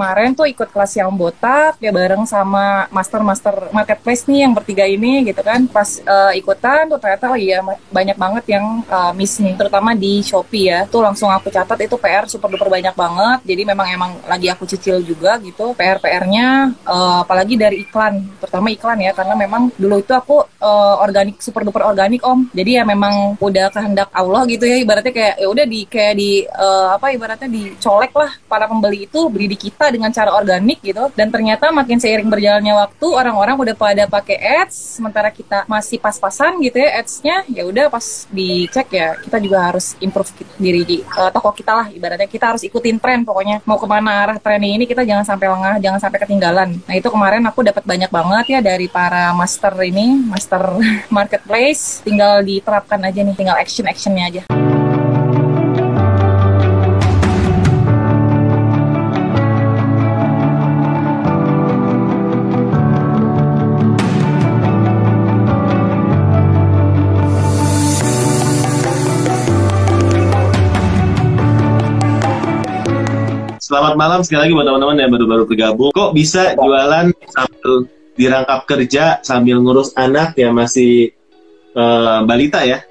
kemarin tuh ikut kelas yang botak ya bareng sama master-master marketplace nih yang bertiga ini gitu kan. Pas uh, ikutan tuh ternyata oh iya banyak banget yang uh, miss nih, terutama di Shopee ya. Tuh langsung aku catat itu PR super duper banyak banget. Jadi memang emang lagi aku cicil juga gitu PR-PR-nya uh, apalagi dari iklan, terutama iklan ya karena memang dulu itu aku uh, organik super duper organik Om. Jadi ya memang udah kehendak Allah gitu ya ibaratnya kayak ya udah di kayak di uh, apa ibaratnya dicolek lah para pembeli itu beli di kita dengan cara organik gitu. Dan ternyata makin seiring berjalannya waktu orang-orang udah pada pakai ads sementara kita masih pas-pasan gitu ya ads-nya ya udah pas dicek ya kita juga harus improve diri di uh, toko kita lah. Ibaratnya kita harus ikutin tren pokoknya. Mau ke mana arah tren ini kita jangan sampai lengah jangan sampai ketinggalan. Nah itu kemarin aku dapat banyak banget ya dari para master ini master marketplace. Tinggal diterapkan aja nih tinggal action actionnya aja Selamat malam sekali lagi buat teman-teman yang baru-baru bergabung. Kok bisa jualan sambil dirangkap kerja sambil ngurus anak ya masih uh, balita ya,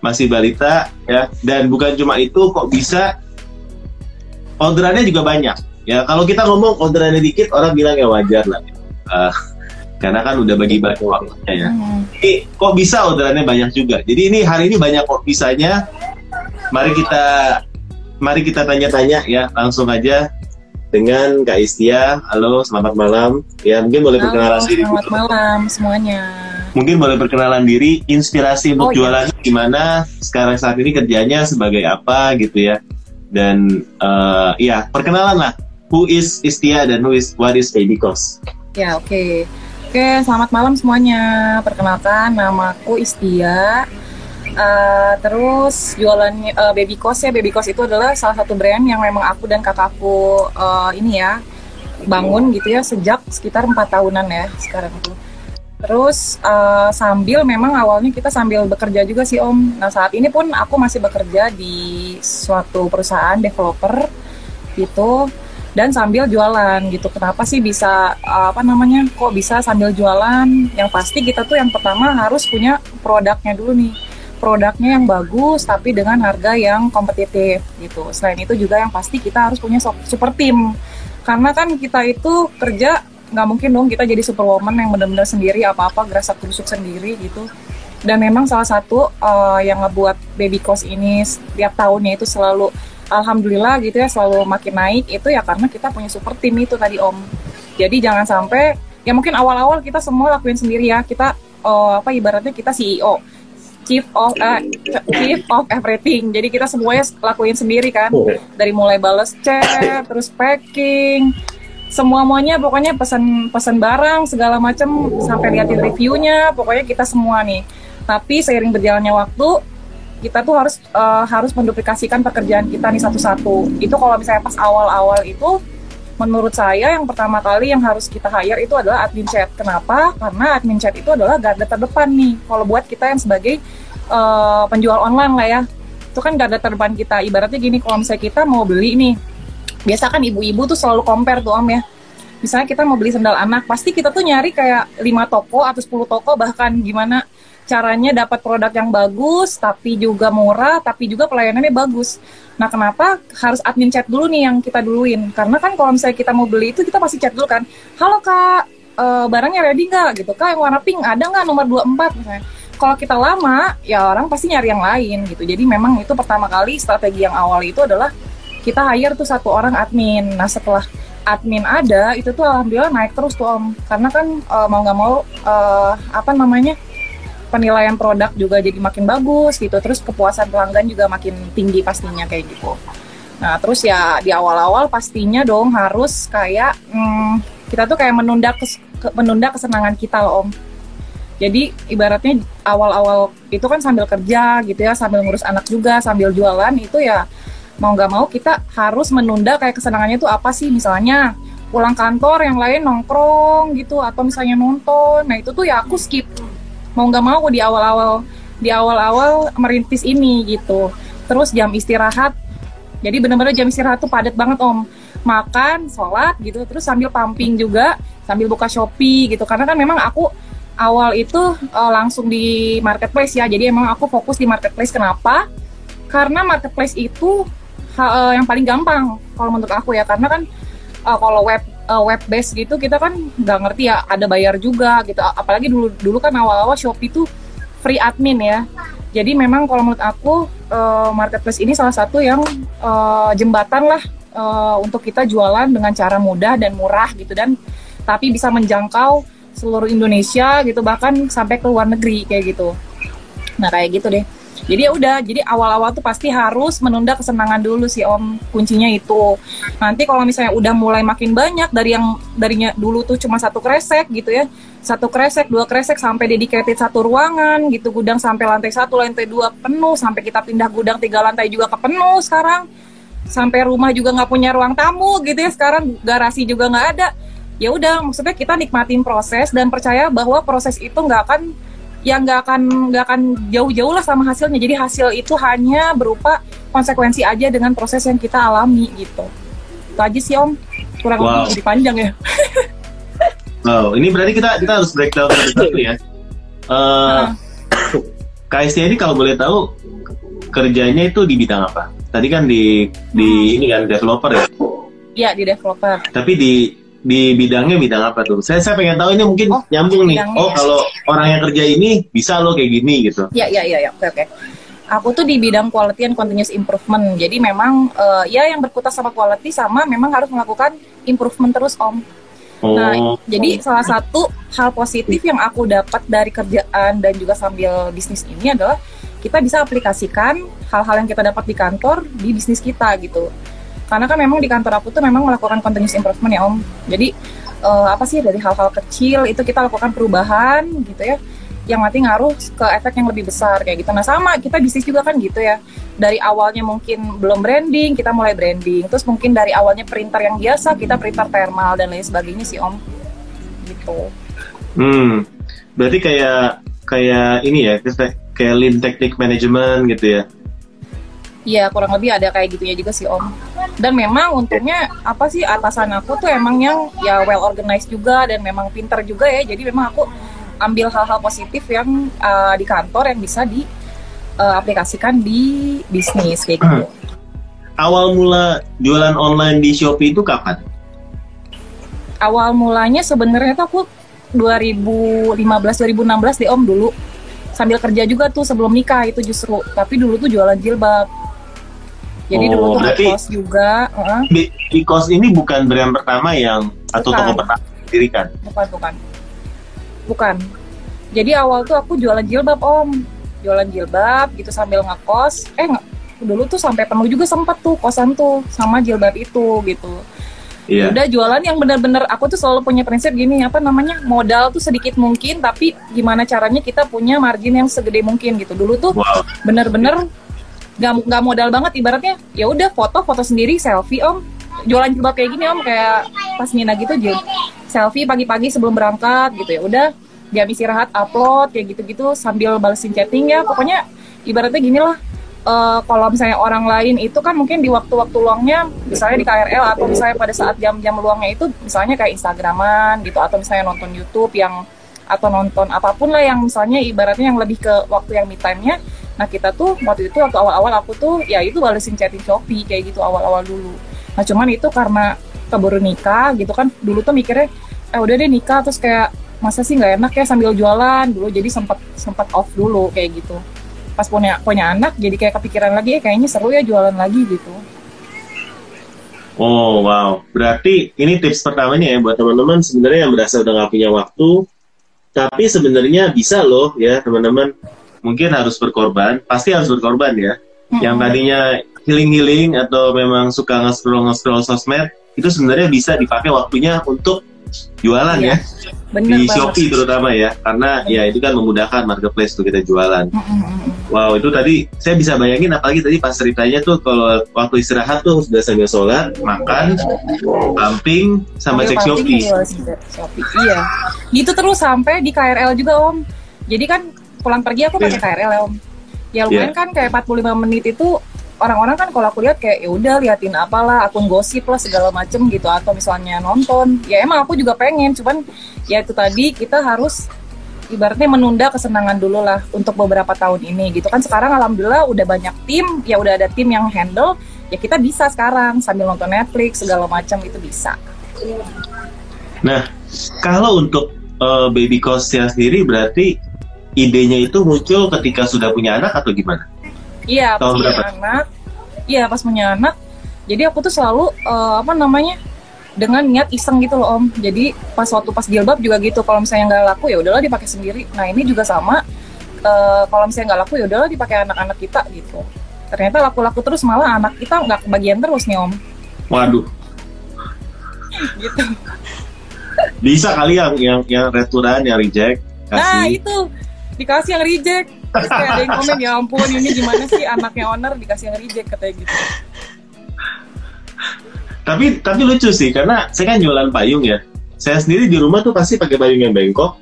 masih balita ya. Dan bukan cuma itu, kok bisa orderannya juga banyak. Ya kalau kita ngomong orderannya dikit, orang bilang ya wajar lah. Uh, karena kan udah bagi-bagi waktunya ya. Hmm. Ini kok bisa orderannya banyak juga. Jadi ini hari ini banyak kok bisanya. Mari kita mari kita tanya-tanya ya langsung aja dengan Kak Istia. Halo, selamat malam. Ya, mungkin boleh Halo, perkenalan diri. Selamat malam semuanya. Mungkin boleh perkenalan diri, inspirasi untuk oh, jualannya iya. gimana? Sekarang saat ini kerjanya sebagai apa gitu ya? Dan uh, ya, perkenalan lah. Who is Istia dan who is what is Baby Cost? Ya, oke. Okay. Oke, okay, selamat malam semuanya. Perkenalkan, namaku Istia Uh, terus jualannya uh, Baby Cos ya Baby Cos itu adalah salah satu brand yang memang aku dan kakakku uh, ini ya bangun gitu ya sejak sekitar empat tahunan ya sekarang itu. Terus uh, sambil memang awalnya kita sambil bekerja juga sih Om. Nah saat ini pun aku masih bekerja di suatu perusahaan developer gitu dan sambil jualan gitu. Kenapa sih bisa apa namanya kok bisa sambil jualan? Yang pasti kita tuh yang pertama harus punya produknya dulu nih produknya yang bagus tapi dengan harga yang kompetitif gitu. Selain itu juga yang pasti kita harus punya super tim karena kan kita itu kerja nggak mungkin dong kita jadi superwoman yang benar-benar sendiri apa-apa gerasak gerusuk sendiri gitu. Dan memang salah satu uh, yang ngebuat baby cost ini setiap tahunnya itu selalu alhamdulillah gitu ya selalu makin naik itu ya karena kita punya super tim itu tadi Om. Jadi jangan sampai ya mungkin awal-awal kita semua lakuin sendiri ya. Kita uh, apa ibaratnya kita CEO chief of uh, chief of everything. Jadi kita semuanya lakuin sendiri kan. Oh. Dari mulai balas chat, terus packing, semua muanya pokoknya pesan pesan barang segala macam sampai liatin reviewnya. Pokoknya kita semua nih. Tapi seiring berjalannya waktu kita tuh harus uh, harus menduplikasikan pekerjaan kita nih satu-satu. Itu kalau misalnya pas awal-awal itu menurut saya yang pertama kali yang harus kita hire itu adalah admin chat. Kenapa? Karena admin chat itu adalah garda terdepan nih. Kalau buat kita yang sebagai uh, penjual online lah ya, itu kan garda terdepan kita. Ibaratnya gini, kalau misalnya kita mau beli nih, biasa kan ibu-ibu tuh selalu compare tuh om ya. Misalnya kita mau beli sendal anak, pasti kita tuh nyari kayak 5 toko atau 10 toko bahkan gimana caranya dapat produk yang bagus, tapi juga murah, tapi juga pelayanannya bagus. Nah, kenapa harus admin chat dulu nih yang kita duluin? Karena kan kalau misalnya kita mau beli itu, kita pasti chat dulu kan, halo kak, e, barangnya ready nggak gitu, kak yang warna pink ada nggak nomor 24 misalnya. Kalau kita lama, ya orang pasti nyari yang lain gitu. Jadi memang itu pertama kali strategi yang awal itu adalah kita hire tuh satu orang admin. Nah, setelah admin ada, itu tuh alhamdulillah naik terus tuh om. Karena kan uh, mau nggak mau, uh, apa namanya, penilaian produk juga jadi makin bagus gitu. Terus kepuasan pelanggan juga makin tinggi pastinya kayak gitu. Nah terus ya di awal-awal pastinya dong harus kayak hmm, kita tuh kayak menunda kes, ke, menunda kesenangan kita loh om. Jadi ibaratnya awal-awal itu kan sambil kerja gitu ya sambil ngurus anak juga sambil jualan itu ya mau nggak mau kita harus menunda kayak kesenangannya itu apa sih? Misalnya pulang kantor yang lain nongkrong gitu atau misalnya nonton. Nah itu tuh ya aku skip mau nggak mau di awal-awal di awal-awal merintis ini gitu. Terus jam istirahat jadi benar-benar jam istirahat tuh padat banget om. Makan sholat gitu terus sambil pumping juga sambil buka shopee gitu. Karena kan memang aku awal itu uh, langsung di marketplace ya jadi emang aku fokus di marketplace. Kenapa? Karena marketplace itu uh, yang paling gampang kalau menurut aku ya. Karena kan uh, kalau web uh, web base gitu kita kan nggak ngerti ya ada bayar juga gitu. Apalagi dulu dulu kan awal-awal Shopee itu free admin ya. Jadi memang kalau menurut aku uh, marketplace ini salah satu yang uh, jembatan lah uh, untuk kita jualan dengan cara mudah dan murah gitu dan tapi bisa menjangkau seluruh Indonesia gitu bahkan sampai ke luar negeri kayak gitu. Nah kayak gitu deh jadi ya udah jadi awal-awal tuh pasti harus menunda kesenangan dulu sih om kuncinya itu. Nanti kalau misalnya udah mulai makin banyak dari yang darinya dulu tuh cuma satu kresek gitu ya. Satu kresek dua kresek sampai dedicated satu ruangan gitu gudang sampai lantai satu lantai dua penuh sampai kita pindah gudang tiga lantai juga ke penuh sekarang. Sampai rumah juga nggak punya ruang tamu gitu ya sekarang garasi juga nggak ada. Ya udah maksudnya kita nikmatin proses dan percaya bahwa proses itu nggak akan yang nggak akan nggak akan jauh-jauh lah sama hasilnya. Jadi hasil itu hanya berupa konsekuensi aja dengan proses yang kita alami gitu. Itu aja sih om. Kurang wow. lebih panjang ya. Wow ini berarti kita kita harus breakdown satu-satu ya. Uh, KST ini kalau boleh tahu kerjanya itu di bidang apa? Tadi kan di di hmm. ini kan developer ya? Iya di developer. Tapi di di bidangnya bidang apa tuh? Saya saya pengen tahu ini mungkin oh, nyambung nih. Oh, kalau orang yang kerja ini bisa lo kayak gini gitu. Iya, iya, iya, ya. oke, oke. Aku tuh di bidang quality and continuous improvement. Jadi memang uh, ya yang berkutat sama quality sama memang harus melakukan improvement terus, Om. Oh. Nah, jadi salah satu hal positif yang aku dapat dari kerjaan dan juga sambil bisnis ini adalah kita bisa aplikasikan hal-hal yang kita dapat di kantor di bisnis kita gitu karena kan memang di kantor aku tuh memang melakukan continuous improvement ya om. Jadi uh, apa sih dari hal-hal kecil itu kita lakukan perubahan gitu ya yang nanti ngaruh ke efek yang lebih besar kayak gitu. Nah sama kita bisnis juga kan gitu ya. Dari awalnya mungkin belum branding kita mulai branding. Terus mungkin dari awalnya printer yang biasa kita printer thermal dan lain sebagainya sih om. Gitu. Hmm. Berarti kayak kayak ini ya kayak lean technique management gitu ya Iya kurang lebih ada kayak gitunya juga sih om. Dan memang untungnya apa sih atasan aku tuh emang yang ya well organized juga dan memang pinter juga ya. Jadi memang aku ambil hal-hal positif yang uh, di kantor yang bisa di uh, aplikasikan di bisnis kayak gitu. Awal mula jualan online di Shopee itu kapan? Awal mulanya sebenarnya tuh aku 2015 2016 deh om dulu sambil kerja juga tuh sebelum nikah itu justru tapi dulu tuh jualan jilbab jadi oh, dulu tuh kos juga. Uh. Di, kos ini bukan brand pertama yang atau bukan. toko pertama didirikan? Bukan, bukan. Bukan. Jadi awal tuh aku jualan jilbab om, jualan jilbab gitu sambil ngekos. Eh dulu tuh sampai penuh juga sempat tuh kosan tuh sama jilbab itu gitu. Iya. Udah jualan yang benar-benar aku tuh selalu punya prinsip gini apa namanya modal tuh sedikit mungkin tapi gimana caranya kita punya margin yang segede mungkin gitu. Dulu tuh wow. bener-bener nggak nggak modal banget ibaratnya ya udah foto foto sendiri selfie om. Jualan jilbab kayak gini om kayak pas Nina gitu aja selfie pagi-pagi sebelum berangkat gitu ya. Udah dia istirahat upload kayak gitu-gitu sambil balesin chatting ya. Pokoknya ibaratnya gini lah uh, kalau misalnya orang lain itu kan mungkin di waktu-waktu luangnya misalnya di KRL atau misalnya pada saat jam-jam luangnya itu misalnya kayak Instagraman gitu atau misalnya nonton YouTube yang atau nonton apa pun lah yang misalnya ibaratnya yang lebih ke waktu yang me time-nya Nah kita tuh waktu itu waktu awal-awal aku tuh ya itu balesin chatting Shopee kayak gitu awal-awal dulu. Nah cuman itu karena keburu nikah gitu kan dulu tuh mikirnya eh udah deh nikah terus kayak masa sih nggak enak ya sambil jualan dulu jadi sempat sempat off dulu kayak gitu. Pas punya punya anak jadi kayak kepikiran lagi eh kayaknya seru ya jualan lagi gitu. Oh wow, berarti ini tips pertamanya ya buat teman-teman sebenarnya yang berasa udah nggak punya waktu, tapi sebenarnya bisa loh ya teman-teman mungkin harus berkorban, pasti harus berkorban ya. Hmm. Yang tadinya healing-healing atau memang suka nge-scroll nge-scroll sosmed, itu sebenarnya bisa dipakai waktunya untuk jualan iya. ya. Bener di banget. Shopee terutama ya, karena ya itu kan memudahkan marketplace tuh kita jualan. Wow, itu tadi saya bisa bayangin apalagi tadi pas ceritanya tuh kalau waktu istirahat tuh sudah sambil sholat, makan, pumping, sama cek Shopee. Shopee. Iya, gitu terus sampai di KRL juga om. Jadi kan pulang pergi aku pakai yeah. KRL ya om ya lumayan yeah. kan kayak 45 menit itu orang-orang kan kalau aku lihat kayak ya udah liatin apalah akun gosip lah segala macem gitu atau misalnya nonton ya emang aku juga pengen cuman ya itu tadi kita harus ibaratnya menunda kesenangan dulu lah untuk beberapa tahun ini gitu kan sekarang alhamdulillah udah banyak tim ya udah ada tim yang handle ya kita bisa sekarang sambil nonton Netflix segala macam itu bisa Nah, kalau untuk uh, baby cost-nya sendiri berarti idenya itu muncul ketika sudah punya anak atau gimana? Iya, pas Tahun punya berapa? anak. Iya, pas punya anak. Jadi aku tuh selalu eh, apa namanya? Dengan niat iseng gitu loh om. Jadi pas waktu pas jilbab juga gitu. Kalau misalnya nggak laku ya udahlah dipakai sendiri. Nah ini juga sama. Eh, kalau misalnya nggak laku ya udahlah dipakai anak-anak kita gitu. Ternyata laku-laku terus malah anak kita nggak kebagian terus nih om. Waduh, Gitu. bisa kali yang yang yang returan yang reject Nah kasih. itu dikasih yang reject. Terus kayak ada yang komen ya ampun ini gimana sih anaknya owner dikasih yang reject katanya gitu. Tapi tapi lucu sih karena saya kan jualan payung ya. Saya sendiri di rumah tuh pasti pakai payung yang bengkok,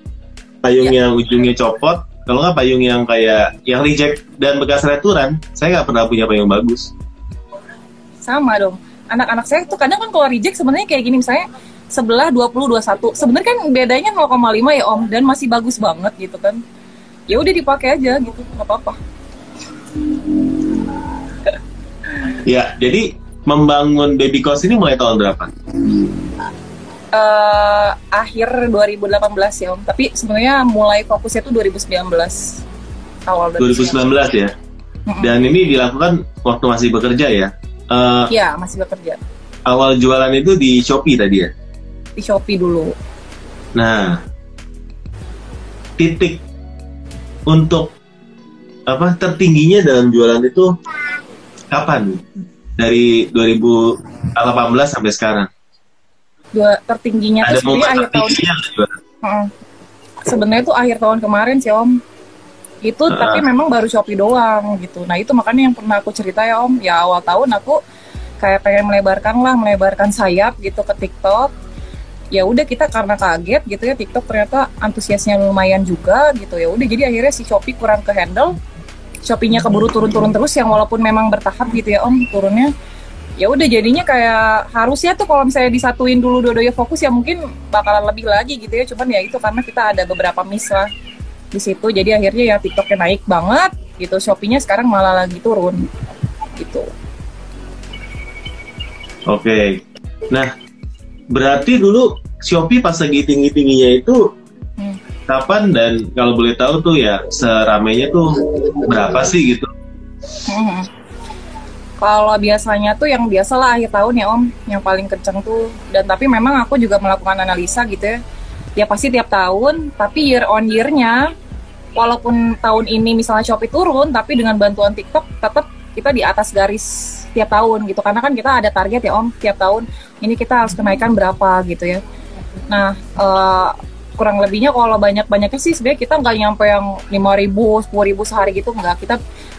payung Ya. yang ujungnya copot. Kalau nggak payung yang kayak yang reject dan bekas returan, saya nggak pernah punya payung bagus. sama dong anak-anak saya tuh kadang kan kalau reject sebenarnya kayak gini misalnya sebelah 20 21 sebenarnya kan bedanya 0,5 ya om dan masih bagus banget gitu kan ya udah dipakai aja gitu nggak apa-apa Ya, jadi membangun baby cost ini mulai tahun berapa? Eh, akhir 2018 ya om tapi sebenarnya mulai fokusnya tuh 2019 awal 2019 ya. Dan ini dilakukan waktu masih bekerja ya. Eh, Iya masih bekerja awal jualan itu di Shopee tadi ya. di Shopee dulu Nah, titik untuk apa tertingginya dalam jualan itu kapan? Dari 2018 sampai sekarang. dua tertingginya Ada tuh akhir tahun? Heeh. Sebenarnya tuh akhir tahun kemarin sih Om. Itu Ah. tapi memang baru Shopee doang gitu. Nah, itu makanya yang pernah aku cerita ya Om, ya awal tahun aku kayak pengen melebarkan lah, melebarkan sayap gitu ke TikTok. Ya udah kita karena kaget gitu ya TikTok ternyata antusiasnya lumayan juga gitu ya. Udah jadi akhirnya si Shopee kurang ke handle. Shopee-nya keburu turun-turun terus yang walaupun memang bertahap gitu ya Om turunnya. Ya udah jadinya kayak harusnya tuh kalau misalnya disatuin dulu dua-duanya fokus ya mungkin bakalan lebih lagi gitu ya. Cuman ya itu karena kita ada beberapa miss lah di situ. Jadi akhirnya ya TikToknya naik banget gitu. Shopee-nya sekarang malah lagi turun gitu. Oke. Nah, berarti dulu Shopee pas lagi tinggi-tingginya itu. Kapan dan kalau boleh tahu tuh ya seramainya tuh berapa sih gitu? Mhm. Kalau biasanya tuh yang biasalah akhir tahun ya Om, yang paling kenceng tuh. Dan tapi memang aku juga melakukan analisa gitu ya. Ya pasti tiap tahun, tapi year on year-nya walaupun tahun ini misalnya Shopee turun, tapi dengan bantuan TikTok tetap kita di atas garis tiap tahun gitu. Karena kan kita ada target ya Om, tiap tahun ini kita harus kenaikan berapa gitu ya. Nah, eh, kurang lebihnya kalau banyak-banyaknya sih sebenarnya kita nggak nyampe yang 5.000, 10.000 sehari gitu nggak. Kita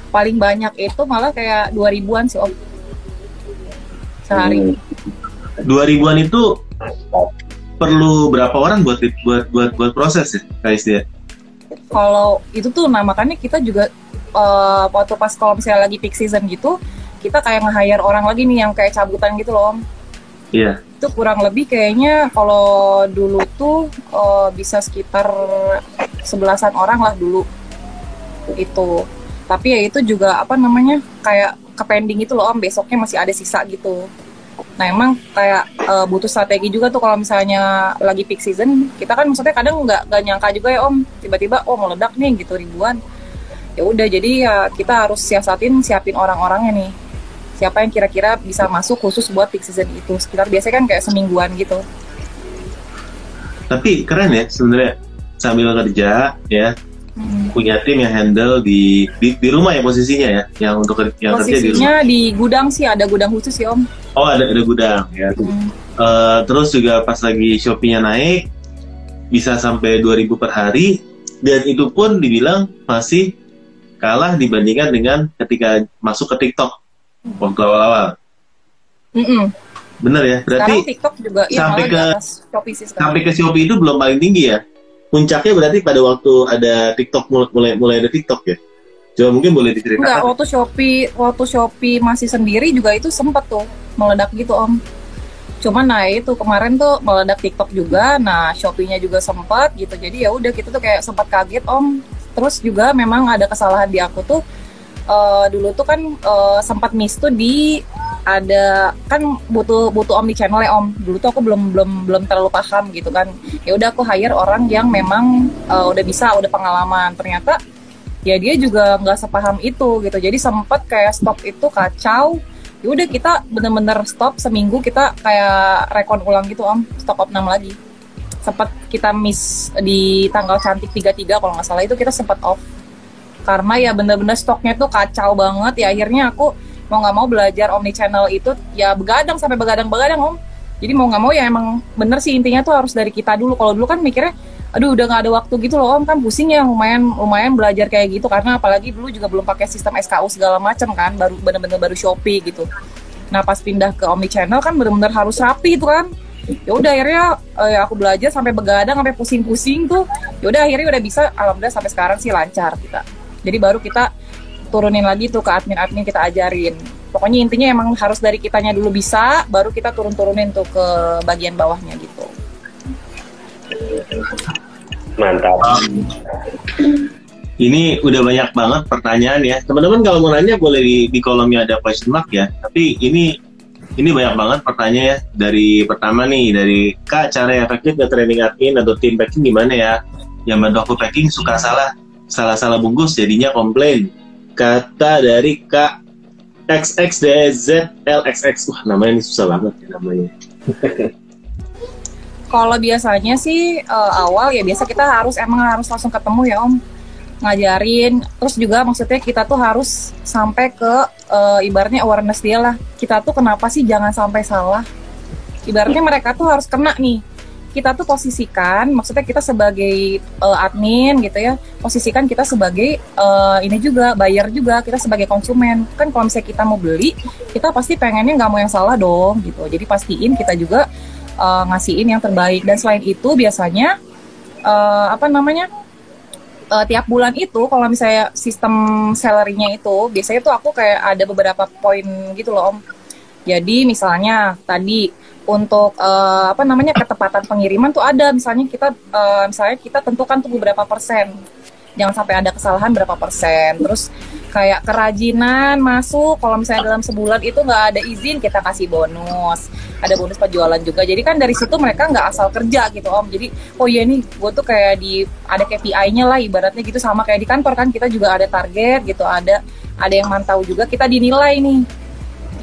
paling banyak itu malah kayak 2000-an sih Om. Sehari. Dua ribuan itu perlu berapa orang buat buat buat buat proses ya, guys ya? Kalau itu tuh nah makanya kita juga eh, waktu pas kalau misalnya lagi peak season gitu, kita kayak nge-hire orang lagi nih yang kayak cabutan gitu loh Om. Iya. Itu kurang lebih kayaknya kalau dulu tuh eh, bisa sekitar sebelasan orang lah dulu. Itu. Tapi ya itu juga apa namanya kayak ke pending itu loh om. Besoknya masih ada sisa gitu. Nah emang kayak eh, butuh strategi juga tuh kalau misalnya lagi peak season. Kita kan maksudnya kadang nggak nggak nyangka juga ya om. Tiba-tiba oh meledak nih gitu ribuan. Ya udah jadi ya kita harus siasatin siapin orang-orangnya nih siapa yang kira-kira bisa masuk khusus buat peak season itu sekitar biasanya kan kayak semingguan gitu Tapi keren ya sebenarnya sambil kerja ya Hmm. punya tim yang handle di di, di rumah ya posisinya ya yang untuk yang kerja di rumah. posisinya di gudang sih ada gudang khusus ya om Oh ada ada gudang ya. Hmm. Eh, terus juga pas lagi Shopee-nya naik bisa sampai 2000 per hari dan itu pun dibilang masih kalah dibandingkan dengan ketika masuk ke TikTok waktu awal-awal. Mm-mm. Bener ya? Berarti sekarang TikTok juga ya sampai ke- Shopee sih sekarang sampai ke Shopee itu belum paling tinggi ya. Puncaknya berarti pada waktu ada TikTok mulai mulai, mulai ada TikTok ya. Coba mungkin boleh diceritakan. Enggak, waktu Shopee, waktu Shopee masih sendiri juga itu sempet tuh meledak gitu Om. Cuman nah itu kemarin tuh meledak TikTok juga, nah Shopee-nya juga sempat gitu. Jadi ya udah kita tuh kayak sempat kaget Om. Terus juga memang ada kesalahan di aku tuh uh, dulu tuh kan uh, sempat miss tuh di ada kan butuh butuh omni channel ya om. Dulu tuh aku belum belum belum terlalu paham gitu kan. Ya udah aku hire orang yang memang uh, udah bisa udah pengalaman. Ternyata ya dia juga nggak sepaham itu gitu. Jadi sempat kayak stop itu kacau. Ya udah kita bener-bener stop seminggu kita kayak rekon ulang gitu om. Stop up 6 lagi. Sempat kita miss di tanggal cantik 33 kalau nggak salah. Itu kita sempat off karena ya bener-bener stoknya tuh kacau banget. Ya akhirnya aku mau nggak mau belajar omni channel itu ya begadang sampai begadang-begadang om. Jadi mau nggak mau ya emang bener sih intinya tuh harus dari kita dulu. Kalau dulu kan mikirnya aduh udah nggak ada waktu gitu loh om. Kan pusing ya lumayan lumayan belajar kayak gitu. Karena apalagi dulu juga belum pakai sistem SKU segala macam kan baru bener-bener baru Shopee gitu. Nah pas pindah ke omni channel kan bener-bener harus rapi itu kan. Ya udah akhirnya ya aku belajar sampai begadang sampai pusing-pusing tuh. Ya udah akhirnya udah bisa alhamdulillah sampai sekarang sih lancar kita jadi baru kita turunin lagi tuh ke admin-admin kita ajarin. Pokoknya intinya emang harus dari kitanya dulu bisa, baru kita turun-turunin tuh ke bagian bawahnya gitu. Mantap. Ini udah banyak banget pertanyaan ya. Teman-teman kalau mau nanya boleh di, di kolomnya ada question mark ya. Tapi ini ini banyak banget pertanyaan ya. Dari pertama nih dari Kak cara efektif nge training admin atau tim packing gimana ya? Yang bantu aku packing suka salah salah-salah bungkus jadinya komplain. Kata dari Kak XXDZLXX. Wah, namanya ini susah banget ya namanya. Kalau biasanya sih uh, awal ya biasa kita harus emang harus langsung ketemu ya Om. Ngajarin. Terus juga maksudnya kita tuh harus sampai ke uh, ibaratnya awareness dia lah. Kita tuh kenapa sih jangan sampai salah? Ibaratnya mereka tuh harus kena nih kita tuh posisikan, maksudnya kita sebagai uh, admin gitu ya, posisikan kita sebagai uh, ini juga buyer juga, kita sebagai konsumen. Kan kalau misalnya kita mau beli, kita pasti pengennya nggak mau yang salah dong gitu. Jadi pastiin kita juga uh, ngasihin yang terbaik. Dan selain itu biasanya uh, apa namanya? uh, tiap bulan itu kalau misalnya sistem salary-nya itu biasanya tuh aku kayak ada beberapa poin gitu loh Om. Jadi misalnya tadi untuk uh, apa namanya ketepatan pengiriman tuh ada. Misalnya kita uh, misalnya kita tentukan tuh beberapa persen. Jangan sampai ada kesalahan berapa persen. Terus kayak kerajinan masuk kalau misalnya dalam sebulan itu nggak ada izin kita kasih bonus. Ada bonus penjualan juga. Jadi kan dari situ mereka nggak asal kerja gitu om. Jadi oh iya nih gue tuh kayak di ada KPI-nya lah ibaratnya gitu. Sama kayak di kantor kan kita juga ada target gitu ada ada yang mantau juga. Kita dinilai nih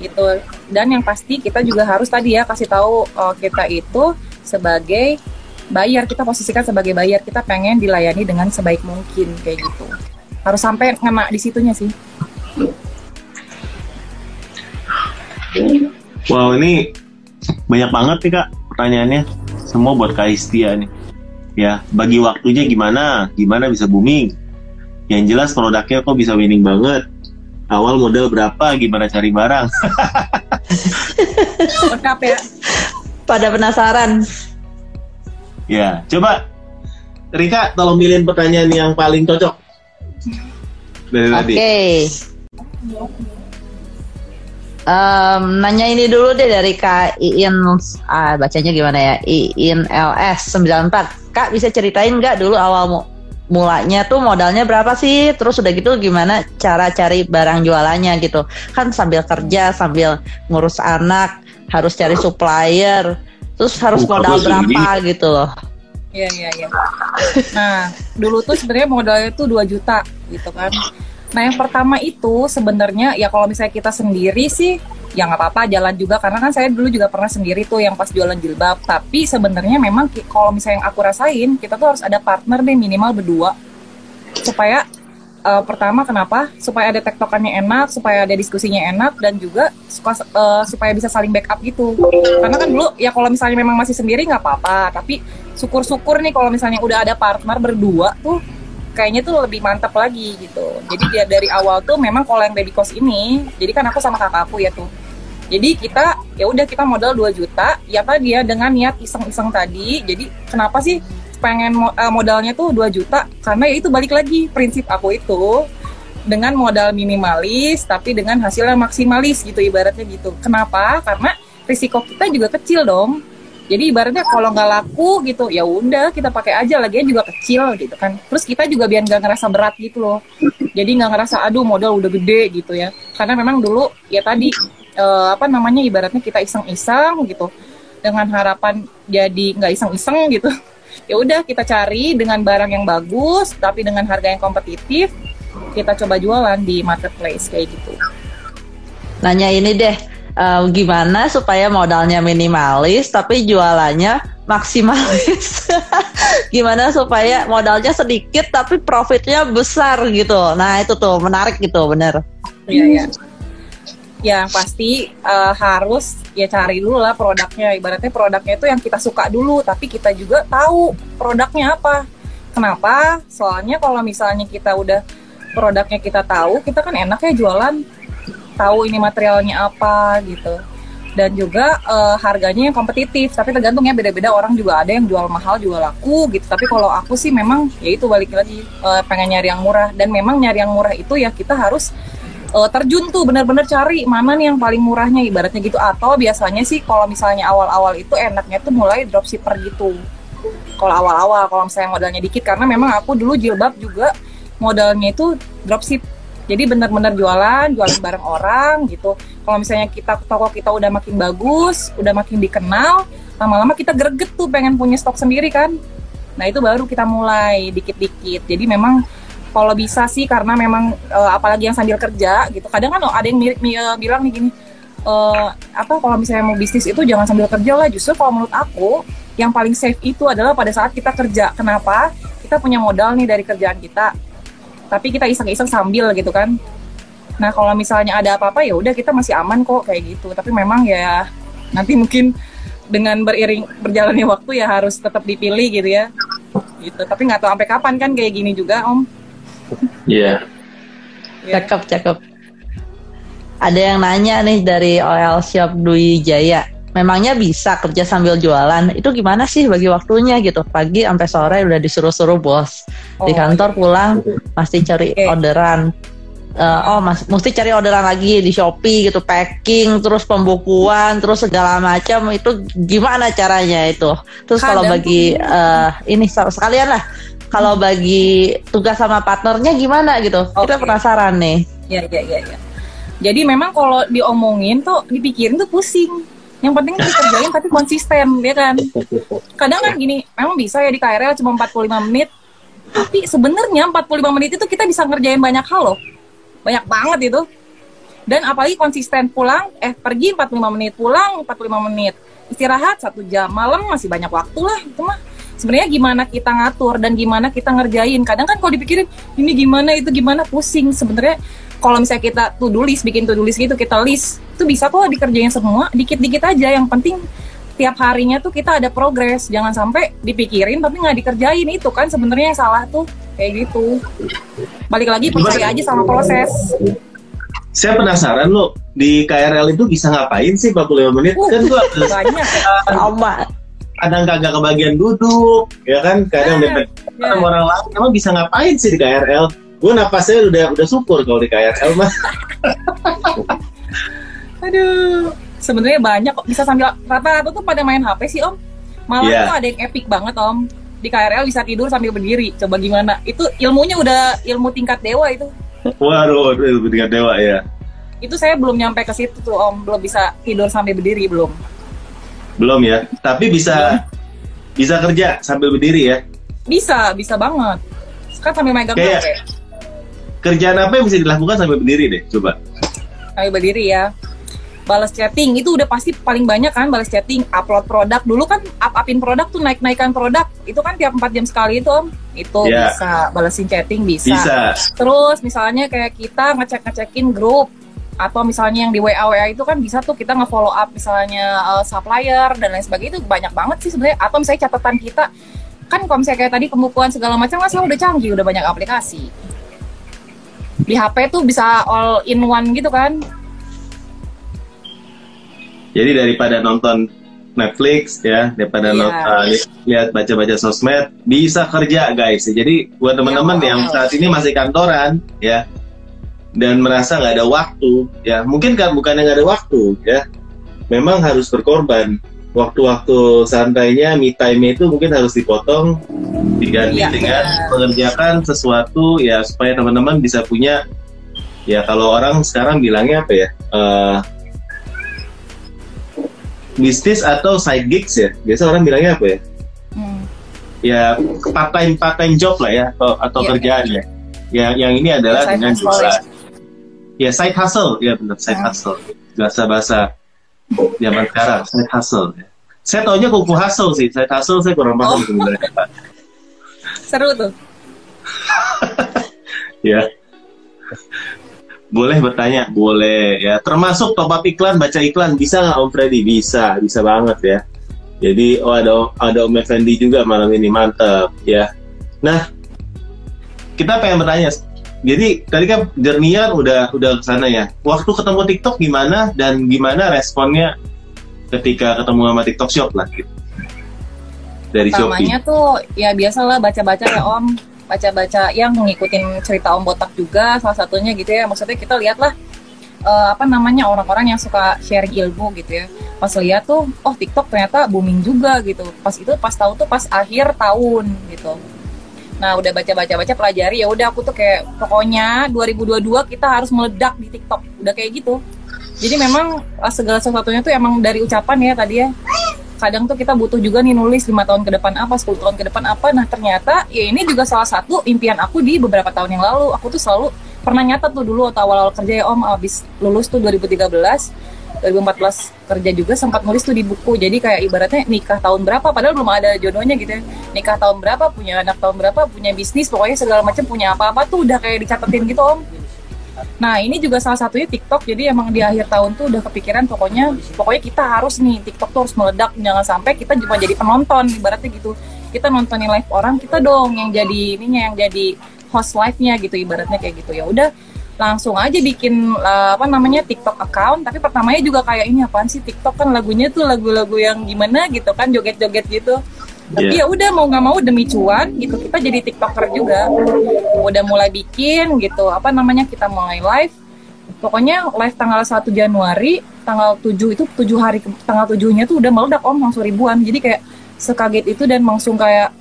gitu. Dan yang pasti kita juga harus tadi ya kasih tahu uh, kita itu sebagai bayar kita posisikan sebagai bayar kita pengen dilayani dengan sebaik mungkin kayak gitu. Harus sampai ngena di situnya sih. Wow ini banyak banget nih kak pertanyaannya. Semua buat kak Istia nih. Ya bagi waktunya gimana? Gimana bisa booming? Yang jelas produknya kok bisa winning banget awal modal berapa? Gimana cari barang? Lengkap ya. Pada penasaran. Ya coba. Rika tolong pilihin pertanyaan yang paling cocok. Dari tadi. Oke. Okay. Um, nanya ini dulu deh dari Kak Iin, ah, bacanya gimana ya? Iin LS 94. Kak bisa ceritain nggak dulu awal mulanya tuh modalnya berapa sih terus udah gitu gimana cara cari barang jualannya gitu kan sambil kerja sambil ngurus anak harus cari supplier terus harus modal berapa gitu loh Iya iya iya. Nah dulu tuh sebenarnya modalnya tuh 2 juta gitu kan. Nah yang pertama itu sebenarnya ya kalau misalnya kita sendiri sih ya nggak apa-apa jalan juga. Karena kan saya dulu juga pernah sendiri tuh yang pas jualan jilbab. Tapi sebenarnya memang kalau misalnya yang aku rasain kita tuh harus ada partner deh minimal berdua. Supaya uh, pertama kenapa? Supaya ada tektokannya enak supaya ada diskusinya enak dan juga suka, uh, supaya bisa saling backup gitu. Karena kan dulu ya kalau misalnya memang masih sendiri nggak apa-apa. Tapi syukur-syukur nih kalau misalnya udah ada partner berdua tuh kayaknya tuh lebih mantap lagi gitu jadi dia dari awal tuh memang kalau yang baby cost ini jadi kan aku sama kakakku ya tuh jadi kita ya udah kita modal 2 juta, ya tadi ya dengan niat iseng-iseng tadi. Jadi kenapa sih pengen uh, modalnya tuh 2 juta? Karena ya itu balik lagi prinsip aku itu dengan modal minimalis tapi dengan hasil yang maksimalis gitu ibaratnya gitu. Kenapa? Karena risiko kita juga kecil dong. Jadi ibaratnya kalau nggak laku gitu ya udah kita pakai aja lagi juga kecil gitu kan. Terus kita juga biar nggak ngerasa berat gitu loh. Jadi nggak ngerasa aduh modal udah gede gitu ya. Karena memang dulu ya tadi eh, apa namanya ibaratnya kita iseng-iseng gitu dengan harapan jadi nggak iseng-iseng gitu. Ya udah kita cari dengan barang yang bagus tapi dengan harga yang kompetitif kita coba jualan di marketplace kayak gitu. Nanya ini deh, eh, gimana supaya modalnya minimalis tapi jualannya maksimalis? gimana supaya modalnya sedikit tapi profitnya besar gitu? Nah itu tuh menarik gitu, bener. Iya ya. Ya pasti eh, harus ya cari dulu lah produknya. Ibaratnya produknya itu yang kita suka dulu, tapi kita juga tahu produknya apa. Kenapa? Soalnya kalau misalnya kita udah produknya kita tahu, kita kan enaknya jualan tahu ini materialnya apa gitu. Dan juga eh, harganya yang kompetitif, tapi tergantung ya beda-beda orang juga. Ada yang jual mahal jual laku gitu. Tapi kalau aku sih memang ya itu balik lagi eh, pengen nyari yang murah. Dan memang nyari yang murah itu ya kita harus eh, terjun tuh benar-benar cari mana nih yang paling murahnya ibaratnya gitu. Atau biasanya sih kalau misalnya awal-awal itu enaknya tuh mulai dropshipper gitu. Kalau awal-awal kalau misalnya modalnya dikit karena memang aku dulu jilbab juga modalnya itu dropship jadi benar-benar jualan jualan bareng orang gitu. Kalau misalnya kita toko kita udah makin bagus udah makin dikenal lama-lama kita greget tuh pengen punya stok sendiri kan. Nah itu baru kita mulai dikit-dikit. Jadi memang kalau bisa sih karena memang eh, apalagi yang sambil kerja gitu kadang kan ada yang mirip mi- eh, bilang nih gini eh, apa kalau misalnya mau bisnis itu jangan sambil kerja lah. Justru kalau menurut aku yang paling safe itu adalah pada saat kita kerja. Kenapa? Kita punya modal nih dari kerjaan kita tapi kita iseng-iseng sambil gitu kan nah kalau misalnya ada apa-apa ya udah kita masih aman kok kayak gitu tapi memang ya nanti mungkin dengan beriring berjalannya waktu ya harus tetap dipilih gitu ya gitu tapi nggak tahu sampai kapan kan kayak gini juga om Iya. Ya. Cakep, cakep. Ada yang nanya nih dari OL Shop Dwi Jaya. Memangnya bisa kerja sambil jualan? Itu gimana sih bagi waktunya gitu? Pagi sampai sore udah disuruh-suruh bos. Di Oh, kantor pulang mesti cari orderan. Eh, oh, mas, mesti cari orderan lagi di Shopee gitu, packing, terus pembukuan, terus segala macam itu gimana caranya itu? Terus kalau bagi eh, ini sekalian lah, kalau bagi tugas sama partnernya gimana gitu? Kita Oke. penasaran nih. ya ya ya ya jadi memang kalau diomongin tuh dipikirin tuh pusing yang penting dikerjain tapi konsisten ya kan? Kadang kan gini memang bisa ya di KRL cuma 45 menit tapi sebenarnya 45 menit itu kita bisa ngerjain banyak hal loh. Banyak banget itu. Dan apalagi konsisten pulang eh pergi 45 menit pulang 45 menit. Istirahat satu jam malam masih banyak waktu lah itu mah. Sebenarnya gimana kita ngatur dan gimana kita ngerjain? Kadang kan kalau dipikirin ini gimana itu gimana? Pusing sebenarnya kalau misalnya kita to do list bikin to do list gitu kita list itu bisa kok dikerjain semua dikit-dikit aja yang penting tiap harinya tuh kita ada progres jangan sampai dipikirin tapi nggak dikerjain itu kan sebenarnya yang salah tuh kayak gitu balik lagi percaya aja sama proses Saya penasaran lo di KRL itu bisa ngapain sih 45 menit? Uh. Kan gua banyak Sama. kadang kagak kebagian duduk, ya kan? Kadang depet ya. sama orang lain. Emang bisa ngapain sih di KRL? Gue napasnya udah udah syukur kalau di KRL mah. Aduh, sebenarnya banyak kok bisa sambil rata-rata tuh pada main HP sih om. Malah Iya. tuh ada yang epic banget om. Di KRL bisa tidur sambil berdiri. Coba gimana? Itu ilmunya udah ilmu tingkat dewa itu. Waduh, itu tingkat dewa ya. Itu saya belum nyampe ke situ tuh om. Belum bisa tidur sambil berdiri belum. Belum ya. Tapi bisa bisa kerja sambil berdiri ya. Bisa, bisa banget. Kan sambil megang Kayak- HP. Kerjaan apa yang bisa dilakukan sambil berdiri deh? Coba. Sambil berdiri ya. Balas chatting itu udah pasti paling banyak kan balas chatting, upload produk. Dulu kan up-upin produk tuh naik-naikan produk. Itu kan tiap 4 jam sekali itu om. Itu Iya. bisa, balesin chatting bisa. Bisa. Terus misalnya kayak kita ngecek-ngecekin grup atau misalnya yang di WA WA itu kan bisa tuh kita nge-follow up misalnya uh, supplier dan lain sebagainya itu banyak banget sih sebenarnya atau misalnya catatan kita kan kalau misalnya kayak tadi pembukuan segala macam kan sekarang udah canggih udah banyak aplikasi di HP tuh bisa all in one gitu kan Jadi daripada nonton Netflix ya, daripada Iya. nonton li- lihat baca-baca sosmed, bisa kerja guys. Jadi buat teman-teman Iya, yang saat ini masih kantoran ya, dan merasa nggak ada waktu ya mungkin kan bukan nggak ada waktu ya memang harus berkorban waktu-waktu santainya me time itu mungkin harus dipotong diganti Iya, dengan benar. mengerjakan sesuatu ya supaya teman-teman bisa punya ya kalau orang sekarang bilangnya apa ya eh, bisnis atau side gigs ya biasa orang bilangnya apa ya Hmm. ya part time part time job lah ya atau, atau Iya. kerjaan ya yang yang ini adalah Side dengan hustle, ya side hustle ya benar side Hmm. hustle bahasa bahasa zaman sekarang side hustle ya. saya taunya kuku hustle sih side hustle saya kurang paham Oh. sebenarnya. Seru tuh. ya boleh bertanya boleh ya termasuk top up iklan baca iklan bisa nggak Om Freddy bisa bisa banget ya jadi oh ada ada Om Effendi juga malam ini mantap ya nah kita pengen bertanya jadi tadi kan jernian udah udah ke sana ya waktu ketemu TikTok gimana dan gimana responnya ketika ketemu sama TikTok Shop lah gitu dari Pertamanya tuh ya biasalah baca-baca ya Om, baca-baca yang ngikutin cerita Om Botak juga salah satunya gitu ya. Maksudnya kita lihatlah eh, apa namanya orang-orang yang suka sharing ilmu gitu ya. Pas lihat tuh, oh TikTok ternyata booming juga gitu. Pas itu pas tahu tuh pas akhir tahun gitu. Nah udah baca-baca-baca pelajari ya udah aku tuh kayak pokoknya 2022 kita harus meledak di TikTok. Udah kayak gitu. Jadi memang eh, segala sesuatunya tuh emang dari ucapan ya tadi ya kadang tuh kita butuh juga nih nulis lima tahun ke depan apa 10 tahun ke depan apa nah ternyata ya ini juga salah satu impian aku di beberapa tahun yang lalu aku tuh selalu pernah nyata tuh dulu waktu awal-awal kerja ya om abis lulus tuh 2013 2014 kerja juga sempat nulis tuh di buku jadi kayak ibaratnya nikah tahun berapa padahal belum ada jodohnya gitu ya nikah tahun berapa punya anak tahun berapa punya bisnis pokoknya segala macam punya apa-apa tuh udah kayak dicatetin gitu om Nah ini juga salah satunya TikTok. Jadi emang di akhir tahun tuh udah kepikiran pokoknya pokoknya kita harus nih TikTok tuh harus meledak. Jangan sampai kita cuma jadi penonton ibaratnya gitu. Kita nontonin live orang kita dong yang jadi ininya yang jadi host live-nya gitu ibaratnya kayak gitu ya udah langsung aja bikin uh, apa namanya TikTok account. Tapi pertamanya juga kayak ini apaan sih TikTok kan lagunya tuh lagu-lagu yang gimana gitu kan joget-joget gitu. Tapi Iya. ya udah mau nggak mau demi cuan gitu kita jadi tiktoker juga. Udah mulai bikin gitu apa namanya kita mulai live. Pokoknya live tanggal 1 Januari tanggal 7 itu 7 hari tanggal 7-nya tuh udah meledak om langsung ribuan. Jadi kayak sekaget itu dan langsung kayak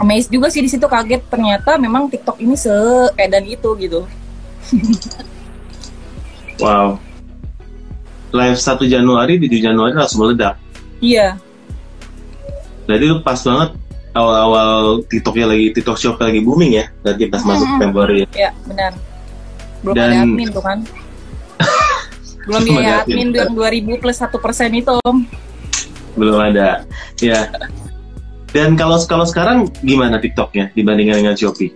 amazed juga sih di situ kaget ternyata memang TikTok ini seedan itu gitu wow live 1 Januari di 7 Januari langsung meledak iya Berarti itu pas banget awal-awal TikToknya lagi TikTok Shop lagi booming ya berarti pas masuk Mm-mm. Februari. ya benar belum Dan- ada admin tuh kan belum Belum ada biaya admin. yang 2000 plus satu persen itu om Belum ada. Ya. Dan kalau kalau sekarang gimana TikToknya dibandingkan dengan Shopee?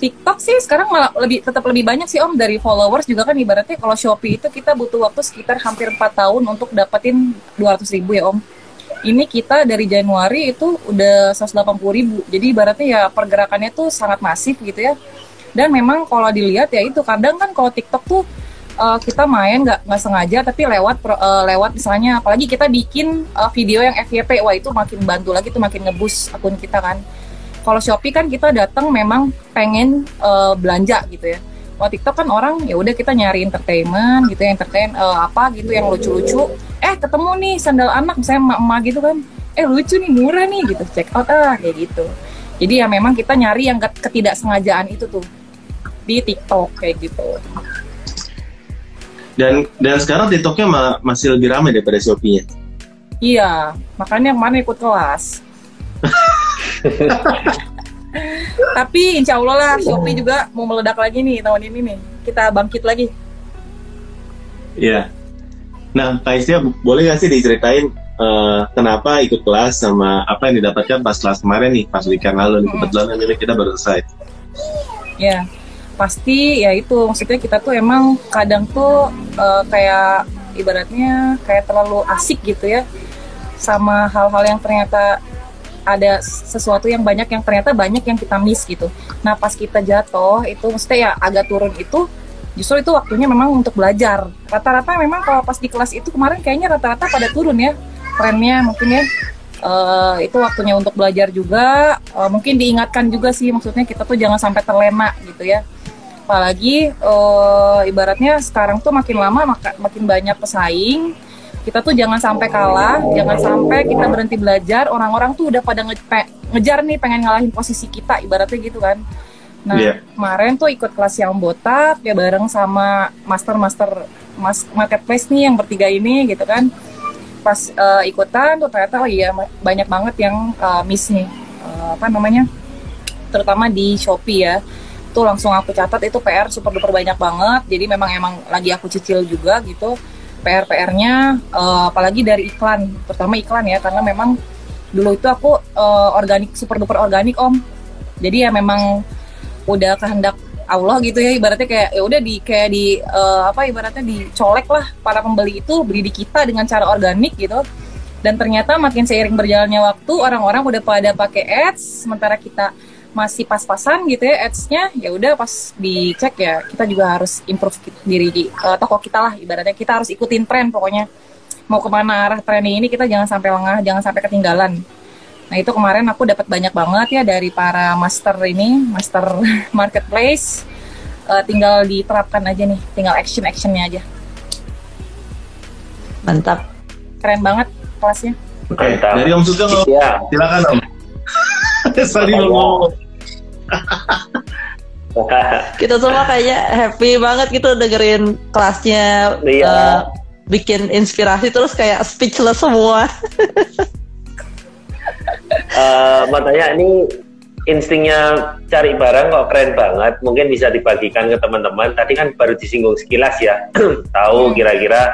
TikTok sih sekarang malah lebih tetap lebih banyak sih Om dari followers juga kan ibaratnya kalau Shopee itu kita butuh waktu sekitar hampir 4 tahun untuk dapetin 200 ribu ya Om. Ini kita dari Januari itu udah 180 ribu. Jadi ibaratnya ya pergerakannya tuh sangat masif gitu ya. Dan memang kalau dilihat ya itu kadang kan kalau TikTok tuh eh, kita main nggak nggak sengaja tapi lewat eh, lewat misalnya apalagi kita bikin eh, video yang FYP wah itu makin bantu lagi tuh makin ngebus akun kita kan kalau Shopee kan kita datang memang pengen eh, belanja gitu ya. Kalau TikTok kan orang ya udah kita nyari entertainment gitu ya, entertain eh, apa gitu yang lucu-lucu. Eh ketemu nih sandal anak misalnya emak-emak gitu kan. Eh lucu nih murah nih gitu. Check out ah kayak gitu. Jadi ya memang kita nyari yang ket- ketidaksengajaan itu tuh di TikTok kayak gitu. Dan dan sekarang TikToknya ma- masih lebih ramai daripada Shopee-nya. Iya, makanya kemarin ikut kelas. Tapi insya Allah lah Shopee juga mau meledak lagi nih tahun ini nih. Kita bangkit lagi. Iya. Nah, bo- boleh nggak sih diceritain eh, kenapa ikut kelas sama apa yang didapatkan pas kelas kemarin nih, pas weekend lalu nih. Hmm. Kebetulan ini kita baru selesai. Ya, pasti ya itu maksudnya kita tuh emang kadang tuh eh, kayak ibaratnya kayak terlalu asik gitu ya sama hal-hal yang ternyata ada sesuatu yang banyak yang ternyata banyak yang kita miss gitu. Nah pas kita jatuh itu maksudnya ya agak turun itu justru itu waktunya memang untuk belajar. Rata-rata memang kalau pas di kelas itu kemarin kayaknya rata-rata pada turun ya trennya mungkin ya. Eh, itu waktunya untuk belajar juga. Eh, mungkin diingatkan juga sih maksudnya kita tuh jangan sampai terlena gitu ya. apalagi uh, ibaratnya sekarang tuh makin lama maka, makin banyak pesaing kita tuh jangan sampai kalah jangan sampai kita berhenti belajar. Orang-orang tuh udah pada nge ngejar nih pengen ngalahin posisi kita ibaratnya gitu kan. Nah yeah. kemarin tuh ikut kelas yang botak ya bareng sama master master mas marketplace nih yang bertiga ini gitu kan. Pas uh, ikutan tuh ternyata oh iya banyak banget yang uh, miss nih. Uh, apa namanya? Terutama di Shopee ya. Tuh langsung aku catat itu PR super duper banyak banget. Jadi memang emang lagi aku cicil juga gitu PR PR-nya uh, apalagi dari iklan terutama iklan ya karena memang dulu itu aku uh, organik super duper organik om. Jadi ya memang udah kehendak Allah gitu ya ibaratnya kayak ya udah di kayak di uh, apa ibaratnya dicolek lah para pembeli itu beli di kita dengan cara organik gitu. Dan ternyata makin seiring berjalannya waktu orang-orang udah pada pakai ads sementara kita masih pas-pasan gitu ya ads-nya ya udah pas dicek ya kita juga harus improve diri di uh, toko kita lah ibaratnya kita harus ikutin tren pokoknya. Mau ke mana arah tren ini kita jangan sampai lengah jangan sampai ketinggalan. Nah itu kemarin aku dapat banyak banget ya dari para master ini master marketplace. Uh, tinggal diterapkan aja nih tinggal action actionnya aja. Mantap. Keren banget kelasnya. Mantap. dari Om Sugeng ya. silakan Om Sorry ngomong. kita semua kayaknya happy banget gitu dengerin kelasnya iya. uh, bikin inspirasi terus kayak speechless semua. uh, makanya ini instingnya cari barang kok keren banget. Mungkin bisa dibagikan ke teman-teman. Tadi kan baru disinggung sekilas ya, tahu hmm. kira-kira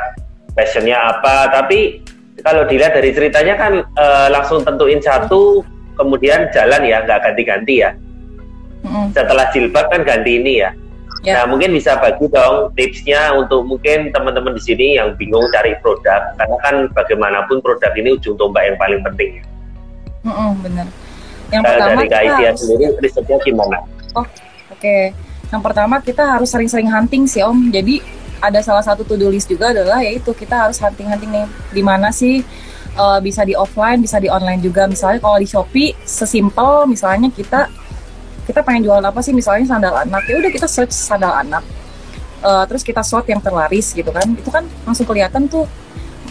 passionnya apa. Tapi kalau dilihat dari ceritanya kan uh, langsung tentuin satu kemudian jalan ya nggak ganti-ganti ya. Mm. setelah jilbab kan ganti ini ya. Yeah. nah mungkin bisa bagi dong tipsnya untuk mungkin teman-teman di sini yang bingung cari produk karena kan bagaimanapun produk ini ujung tombak yang paling penting mm -mm, benar. Yang nah, pertama dari harus... sendiri risetnya gimana? Oh oke. Okay. yang pertama kita harus sering-sering hunting sih om. Jadi ada salah satu to-do list juga adalah yaitu kita harus hunting-hunting nih. Di mana sih uh, bisa di offline bisa di online juga. Misalnya kalau di Shopee sesimpel misalnya kita kita pengen jualan apa sih? Misalnya sandal anak. Ya udah kita search sandal anak. Uh, terus kita sort yang terlaris gitu kan. Itu kan langsung kelihatan tuh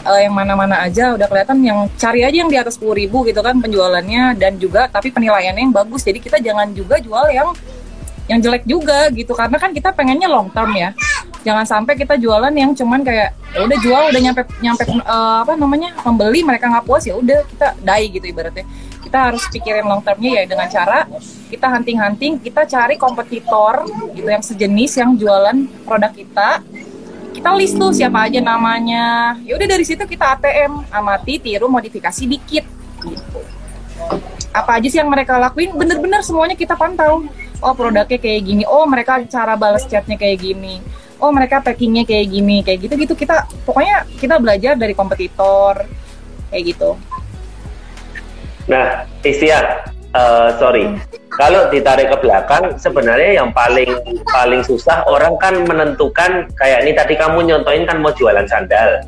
uh, yang mana-mana aja. Udah kelihatan yang cari aja yang di atas 10 ribu gitu kan penjualannya. Dan juga tapi penilaiannya yang bagus. Jadi kita jangan juga jual yang yang jelek juga gitu. Karena kan kita pengennya long term ya. Jangan sampai kita jualan yang cuman kayak ya udah jual udah nyampe nyampe uh, apa namanya pembeli mereka nggak puas ya udah kita die gitu ibaratnya. Kita harus pikirin long termnya ya dengan cara kita hunting-hunting kita cari kompetitor gitu yang sejenis yang jualan produk kita. Kita list tuh siapa aja namanya. Ya udah dari situ kita ATM amati tiru modifikasi dikit gitu. Apa aja sih yang mereka lakuin? Bener-bener semuanya kita pantau. Oh produknya kayak gini. Oh mereka cara balas chatnya kayak gini oh mereka packingnya kayak gini kayak gitu gitu. Kita pokoknya kita belajar dari kompetitor kayak gitu. Nah Istia uh, sorry. Hmm. kalau ditarik ke belakang sebenarnya yang paling paling susah orang kan menentukan kayak ini tadi kamu nyontoin kan mau jualan sandal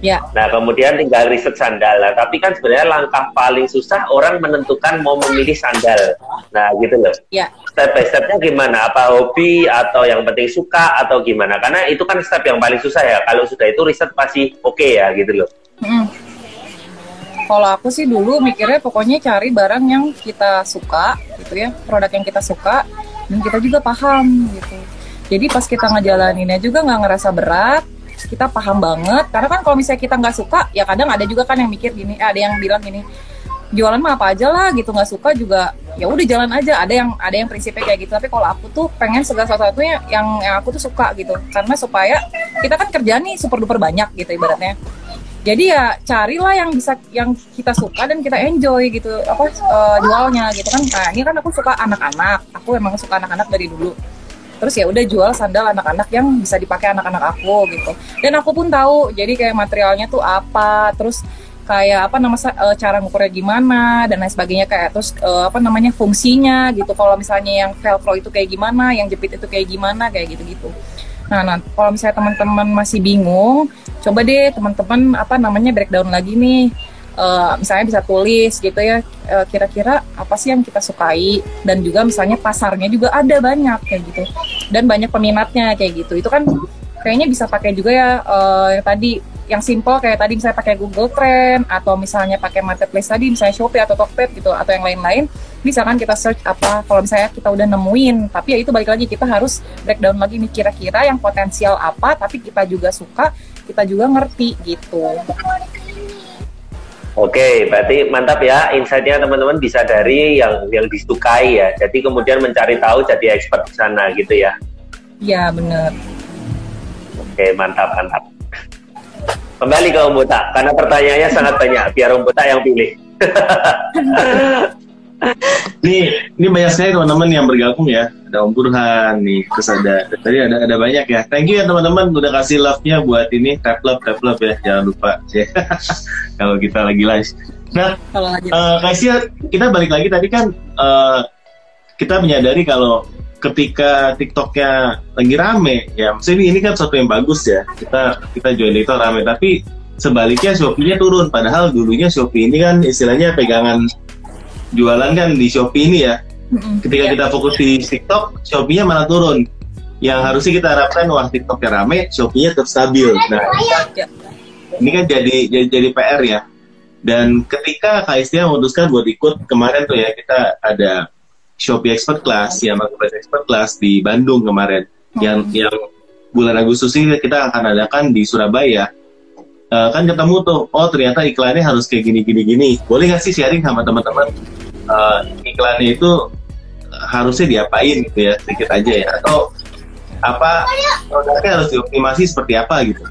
Ya. Nah, kemudian tinggal riset sandal. Nah, tapi kan sebenarnya langkah paling susah orang menentukan mau memilih sandal. Nah, gitu loh. Ya. Step by stepnya gimana? Apa hobi atau yang penting suka atau gimana? Karena itu kan step yang paling susah ya. Kalau sudah itu riset pasti oke okay ya, gitu loh. Hmm. Kalau aku sih dulu mikirnya pokoknya cari barang yang kita suka, gitu ya, produk yang kita suka dan kita juga paham, gitu. Jadi pas kita ngejalaninnya juga nggak ngerasa berat, kita paham banget. Karena kan kalau misalnya kita nggak suka ya kadang ada juga kan yang mikir gini eh, ada yang bilang gini jualan mah apa aja lah gitu nggak suka juga ya udah jalan aja. Ada yang ada yang prinsipnya kayak gitu. Tapi kalau aku tuh pengen segala sesuatunya yang yang aku tuh suka gitu. Karena supaya kita kan kerja nih super duper banyak gitu ibaratnya. Jadi ya carilah yang bisa yang kita suka dan kita enjoy gitu apa uh, jualnya gitu kan. Nah ini kan aku suka anak-anak. Aku emang suka anak-anak dari dulu terus ya udah jual sandal anak-anak yang bisa dipakai anak-anak aku gitu. Dan aku pun tahu jadi kayak materialnya tuh apa terus kayak apa nama uh, cara ngukurnya gimana dan lain sebagainya. Kayak terus uh, apa namanya fungsinya gitu. Kalau misalnya yang velcro itu kayak gimana yang jepit itu kayak gimana kayak gitu gitu nah nah kalau misalnya teman-teman masih bingung coba deh teman-teman apa namanya breakdown lagi nih uh, misalnya bisa tulis gitu ya uh, kira-kira apa sih yang kita sukai? Dan juga misalnya pasarnya juga ada banyak kayak gitu. Dan banyak peminatnya kayak gitu. Itu kan kayaknya bisa pakai juga ya uh, yang tadi yang simple kayak tadi misalnya pakai Google Trend atau misalnya pakai marketplace tadi misalnya Shopee atau Tokped gitu atau yang lain-lain. Bisa kan kita search apa kalau misalnya kita udah nemuin. Tapi ya itu balik lagi kita harus breakdown lagi nih kira-kira yang potensial apa tapi kita juga suka kita juga ngerti gitu Oke, berarti mantap ya insight-nya teman-teman bisa dari yang yang disukai ya. Jadi kemudian mencari tahu jadi expert di sana gitu ya. Iya, benar. Oke, mantap, mantap. Kembali ke Om Buta, karena pertanyaannya sangat banyak. Biar Om Buta yang pilih. Nih, ini banyak sekali teman-teman yang bergabung ya. Ada Om Burhan nih, terus ada tadi ada ada banyak ya. Thank you ya teman-teman udah kasih love-nya buat ini tap love tap love ya. Jangan lupa ya. Kalau kita lagi live. Nah, Kalau lagi uh, Kaisia, kita balik lagi tadi kan uh, kita menyadari kalau ketika TikToknya lagi rame, ya maksudnya ini, kan sesuatu yang bagus ya. Kita kita join TikTok rame, tapi sebaliknya Shopee-nya turun. Padahal dulunya Shopee ini kan istilahnya pegangan jualan kan di Shopee ini ya. Ketika Iya. kita fokus di TikTok, Shopee-nya malah turun. Yang harusnya kita harapkan wah TikToknya rame, Shopee-nya tetap stabil. Nah, Ya. ini kan jadi jadi, jadi PR ya. Dan ketika KSDA memutuskan buat ikut kemarin tuh ya kita ada Shopee Expert Class, ya Marketplace Expert Class di Bandung kemarin. Yang yang bulan Agustus ini kita akan adakan di Surabaya. Eh, kan ketemu tuh, oh ternyata iklannya harus kayak gini gini gini. Boleh nggak sih sharing sama teman-teman eh, iklannya itu harusnya diapain gitu ya sedikit aja ya? Atau apa produknya harus dioptimasi seperti apa gitu.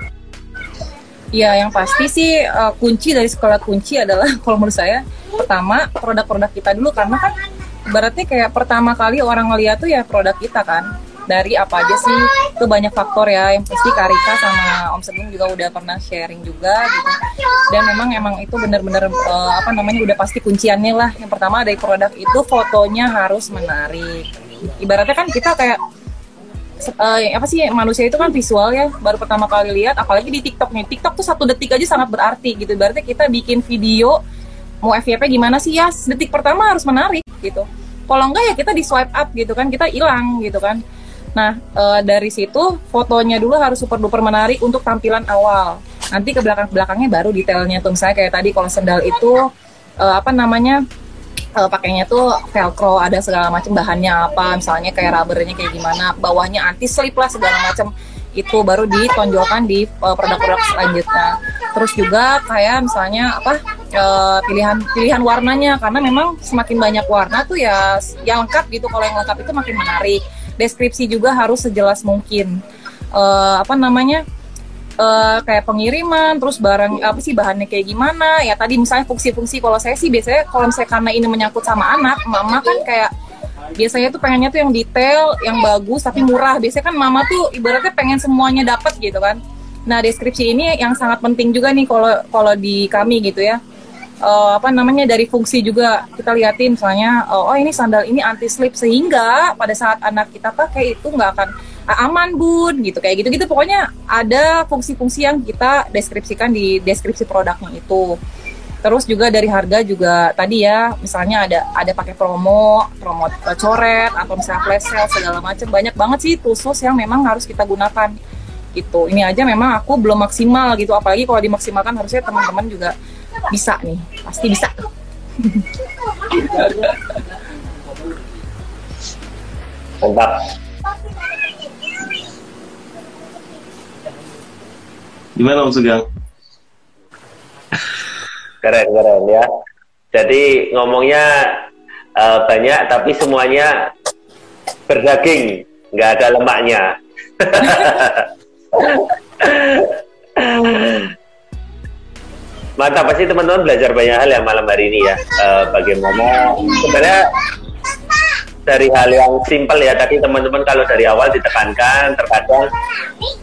Ya, yang pasti sih uh, kunci dari sekolah kunci adalah kalau menurut saya pertama produk-produk kita dulu. Karena kan berarti kayak pertama kali orang ngeliat tuh ya produk kita kan dari apa aja sih? Itu banyak faktor ya. Yang pasti Karika sama Om Sedung juga udah pernah sharing juga gitu. Dan memang emang itu bener-bener uh, apa namanya udah pasti kunciannya lah. Yang pertama dari produk itu fotonya harus menarik. Ibaratnya kan kita kayak eh, apa sih manusia itu kan visual ya. Baru pertama kali lihat apalagi di TikTok nih TikTok tuh satu detik aja sangat berarti gitu. Berarti kita bikin video mau FYP gimana sih? Ya detik pertama harus menarik gitu. Kalau enggak ya kita di swipe up gitu kan kita hilang gitu kan nah eh, dari situ fotonya dulu harus super duper menarik untuk tampilan awal. Nanti ke belakang belakangnya baru detailnya tuh. Misalnya kayak tadi kalau sendal itu eh, apa namanya eh, pakainya tuh velcro ada segala macam bahannya apa misalnya kayak rubbernya kayak gimana bawahnya anti slip lah segala macam. Itu baru ditonjolkan di produk-produk selanjutnya. Terus juga kayak misalnya apa eh, pilihan pilihan warnanya. Karena memang semakin banyak warna tuh ya yang lengkap gitu. Kalau yang lengkap itu makin menarik deskripsi juga harus sejelas mungkin Eh, apa namanya eh, kayak pengiriman, terus barang apa sih bahannya kayak gimana? Ya tadi misalnya fungsi-fungsi kalau saya sih biasanya kalau misalnya karena ini menyangkut sama anak, mama kan kayak biasanya tuh pengennya tuh yang detail, yang bagus tapi murah. Biasanya kan mama tuh ibaratnya pengen semuanya dapat gitu kan. Nah, deskripsi ini yang sangat penting juga nih kalau kalau di kami gitu ya. Eh, apa namanya dari fungsi juga kita liatin. Misalnya oh, oh ini sandal ini anti slip sehingga pada saat anak kita pakai itu nggak akan "Ah, aman bun gitu kayak gitu gitu pokoknya ada fungsi-fungsi yang kita deskripsikan di deskripsi produknya itu. Terus juga dari harga juga tadi ya misalnya ada ada pakai promo promo eh, coret atau misalnya flash sale segala macam. Banyak banget sih tools yang memang harus kita gunakan gitu. Ini aja memang aku belum maksimal gitu. Apalagi kalau dimaksimalkan harusnya teman-teman juga bisa nih pasti bisa Mantap. Gimana Om Sugeng? Keren, keren ya. Jadi ngomongnya eh, banyak tapi semuanya berdaging, nggak ada lemaknya. Mantap pasti teman-teman belajar banyak hal ya malam hari ini ya. Eh, bagaimana sebenarnya dari hal yang simpel ya tadi teman-teman kalau dari awal ditekankan terkadang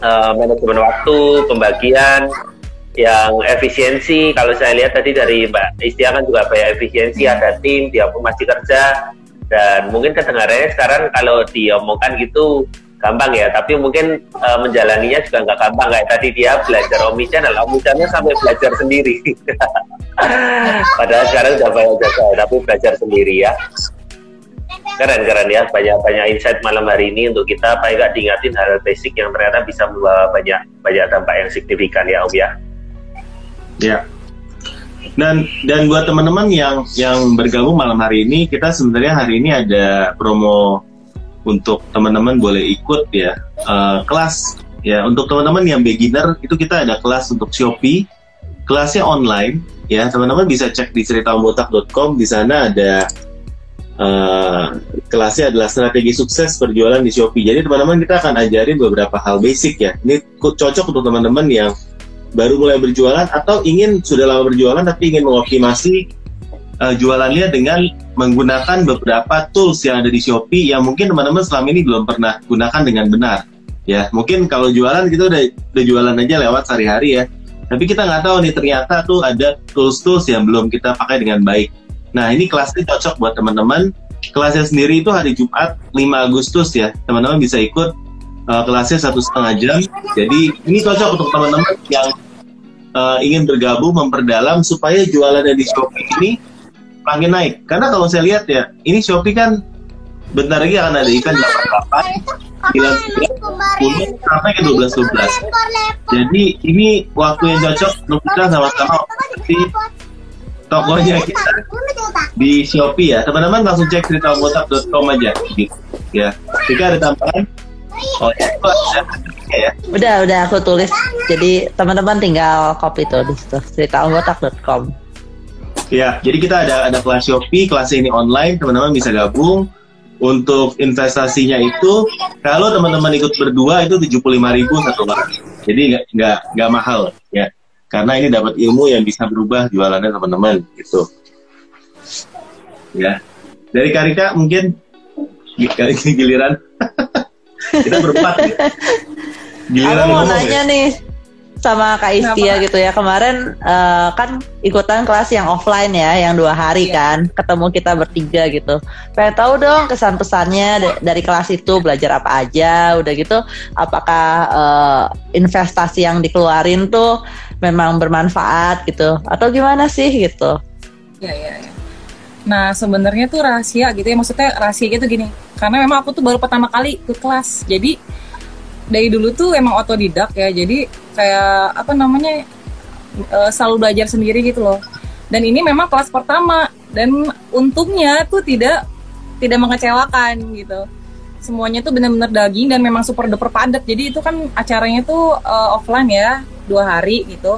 eh, manajemen waktu, pembagian, yang efisiensi. Kalau saya lihat tadi dari Mbak Istia kan juga banyak efisiensi ada tim dia pun masih kerja. Dan mungkin kedengarannya sekarang kalau diomongkan gitu gampang ya tapi mungkin eh, menjalaninya juga nggak gampang kayak tadi dia belajar omnichannel omnichannel sampai belajar sendiri Padahal sekarang udah banyak jasa, tapi belajar sendiri ya. Keren keren ya, banyak banyak insight malam hari ini untuk kita. Paling nggak diingatin hal basic yang ternyata bisa membawa banyak banyak dampak yang signifikan ya Om ya. Ya. Dan dan buat teman-teman yang yang bergabung malam hari ini, kita sebenarnya hari ini ada promo untuk teman-teman boleh ikut ya uh, kelas. Ya untuk teman-teman yang beginner itu kita ada kelas untuk Shopee. Kelasnya online. Ya teman-teman bisa cek di ceritabotak.com di sana ada uh, kelasnya adalah strategi sukses berjualan di Shopee. Jadi teman-teman kita akan ajarin beberapa hal basic ya. Ini cocok untuk teman-teman yang baru mulai berjualan atau ingin sudah lama berjualan tapi ingin mengoptimasi uh, jualannya dengan menggunakan beberapa tools yang ada di Shopee yang mungkin teman-teman selama ini belum pernah gunakan dengan benar ya mungkin kalau jualan kita udah udah jualan aja lewat sehari-hari ya tapi kita nggak tahu nih ternyata tuh ada tools-tools yang belum kita pakai dengan baik. Nah ini kelasnya cocok buat teman-teman. Kelasnya sendiri itu hari Jumat 5 Agustus ya. Teman-teman bisa ikut uh, kelasnya satu setengah jam. Jadi ini cocok untuk teman-teman yang uh, ingin bergabung memperdalam supaya jualannya di Shopee ini makin naik. Karena kalau saya lihat ya, ini Shopee kan bentar lagi akan ada event 88 9 sampai ke 12 12. Jadi ini waktu yang cocok untuk kita sama-sama di tokonya kita. di Shopee ya. Teman-teman langsung cek ceritabotak.com aja. Gitu. Ya. Jika ada tambahan Oh, ya, itu ada ya. Udah, udah aku tulis. Jadi teman-teman tinggal copy tuh di situ. Ceritabotak.com. Ya, jadi kita ada ada kelas Shopee, kelas ini online, teman-teman bisa gabung. Untuk investasinya itu kalau teman-teman ikut berdua itu tujuh puluh lima ribu satu orang. Jadi nggak nggak nggak mahal ya. Karena ini dapat ilmu yang bisa berubah jualannya teman-teman gitu. Ya. Dari Karika mungkin? Karika giliran. Kita berempat ya. giliran aku mau nanya ya. nih sama Kak Istia gitu ya. Kemarin uh, kan ikutan kelas yang offline ya yang dua hari iya. kan. Ketemu kita bertiga gitu. Pengen tahu dong kesan pesannya dari kelas itu belajar apa aja udah gitu. Apakah uh, investasi yang dikeluarin tuh memang bermanfaat gitu? Atau gimana sih gitu? Ya ya, ya. Nah sebenarnya tuh rahasia gitu ya. Maksudnya rahasia gitu gini. Karena memang aku tuh baru pertama kali ke kelas. Jadi dari dulu tuh emang otodidak ya. Jadi kayak apa namanya uh, selalu belajar sendiri gitu loh. Dan ini memang kelas pertama dan untungnya tuh tidak tidak mengecewakan gitu. Semuanya tuh benar-benar daging dan memang super duper padat. Jadi itu kan acaranya tuh uh, offline ya dua hari gitu.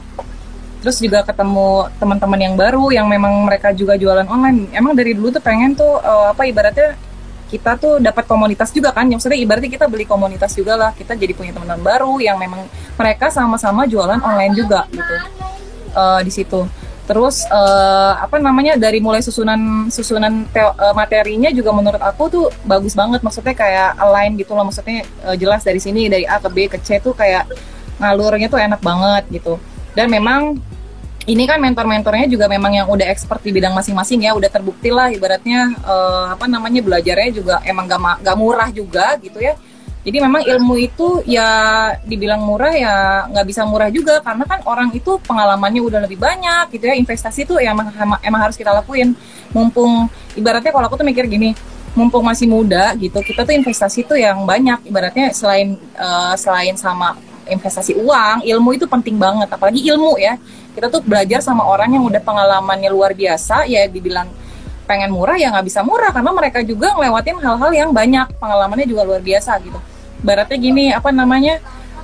Terus juga ketemu teman-teman yang baru yang memang mereka juga jualan online. Emang dari dulu tuh pengen tuh uh, apa ibaratnya kita tuh dapat komunitas juga kan. Yang maksudnya ibaratnya kita beli komunitas juga lah. Kita jadi punya teman-teman baru yang memang mereka sama-sama jualan online juga gitu. Uh, di situ. Terus uh, apa namanya dari mulai susunan susunan teo, uh, materinya juga menurut aku tuh bagus banget. Maksudnya kayak align gitu loh. Maksudnya uh, jelas dari sini dari A ke B ke C tuh kayak ngalurnya tuh enak banget gitu. Dan memang ini kan mentor-mentornya juga memang yang udah expert di bidang masing-masing ya, udah terbukti lah ibaratnya uh, apa namanya belajarnya juga emang gak, gak murah juga gitu ya. Jadi memang ilmu itu ya dibilang murah ya nggak bisa murah juga karena kan orang itu pengalamannya udah lebih banyak gitu ya. Investasi itu ya emang, emang harus kita lakuin. Mumpung ibaratnya kalau aku tuh mikir gini mumpung masih muda gitu kita tuh investasi tuh yang banyak. Ibaratnya selain uh, selain sama investasi uang ilmu itu penting banget. Apalagi ilmu ya. Kita tuh belajar sama orang yang udah pengalamannya luar biasa ya dibilang pengen murah ya nggak bisa murah. Karena mereka juga ngelewatin hal-hal yang banyak pengalamannya juga luar biasa gitu. Baratnya gini apa namanya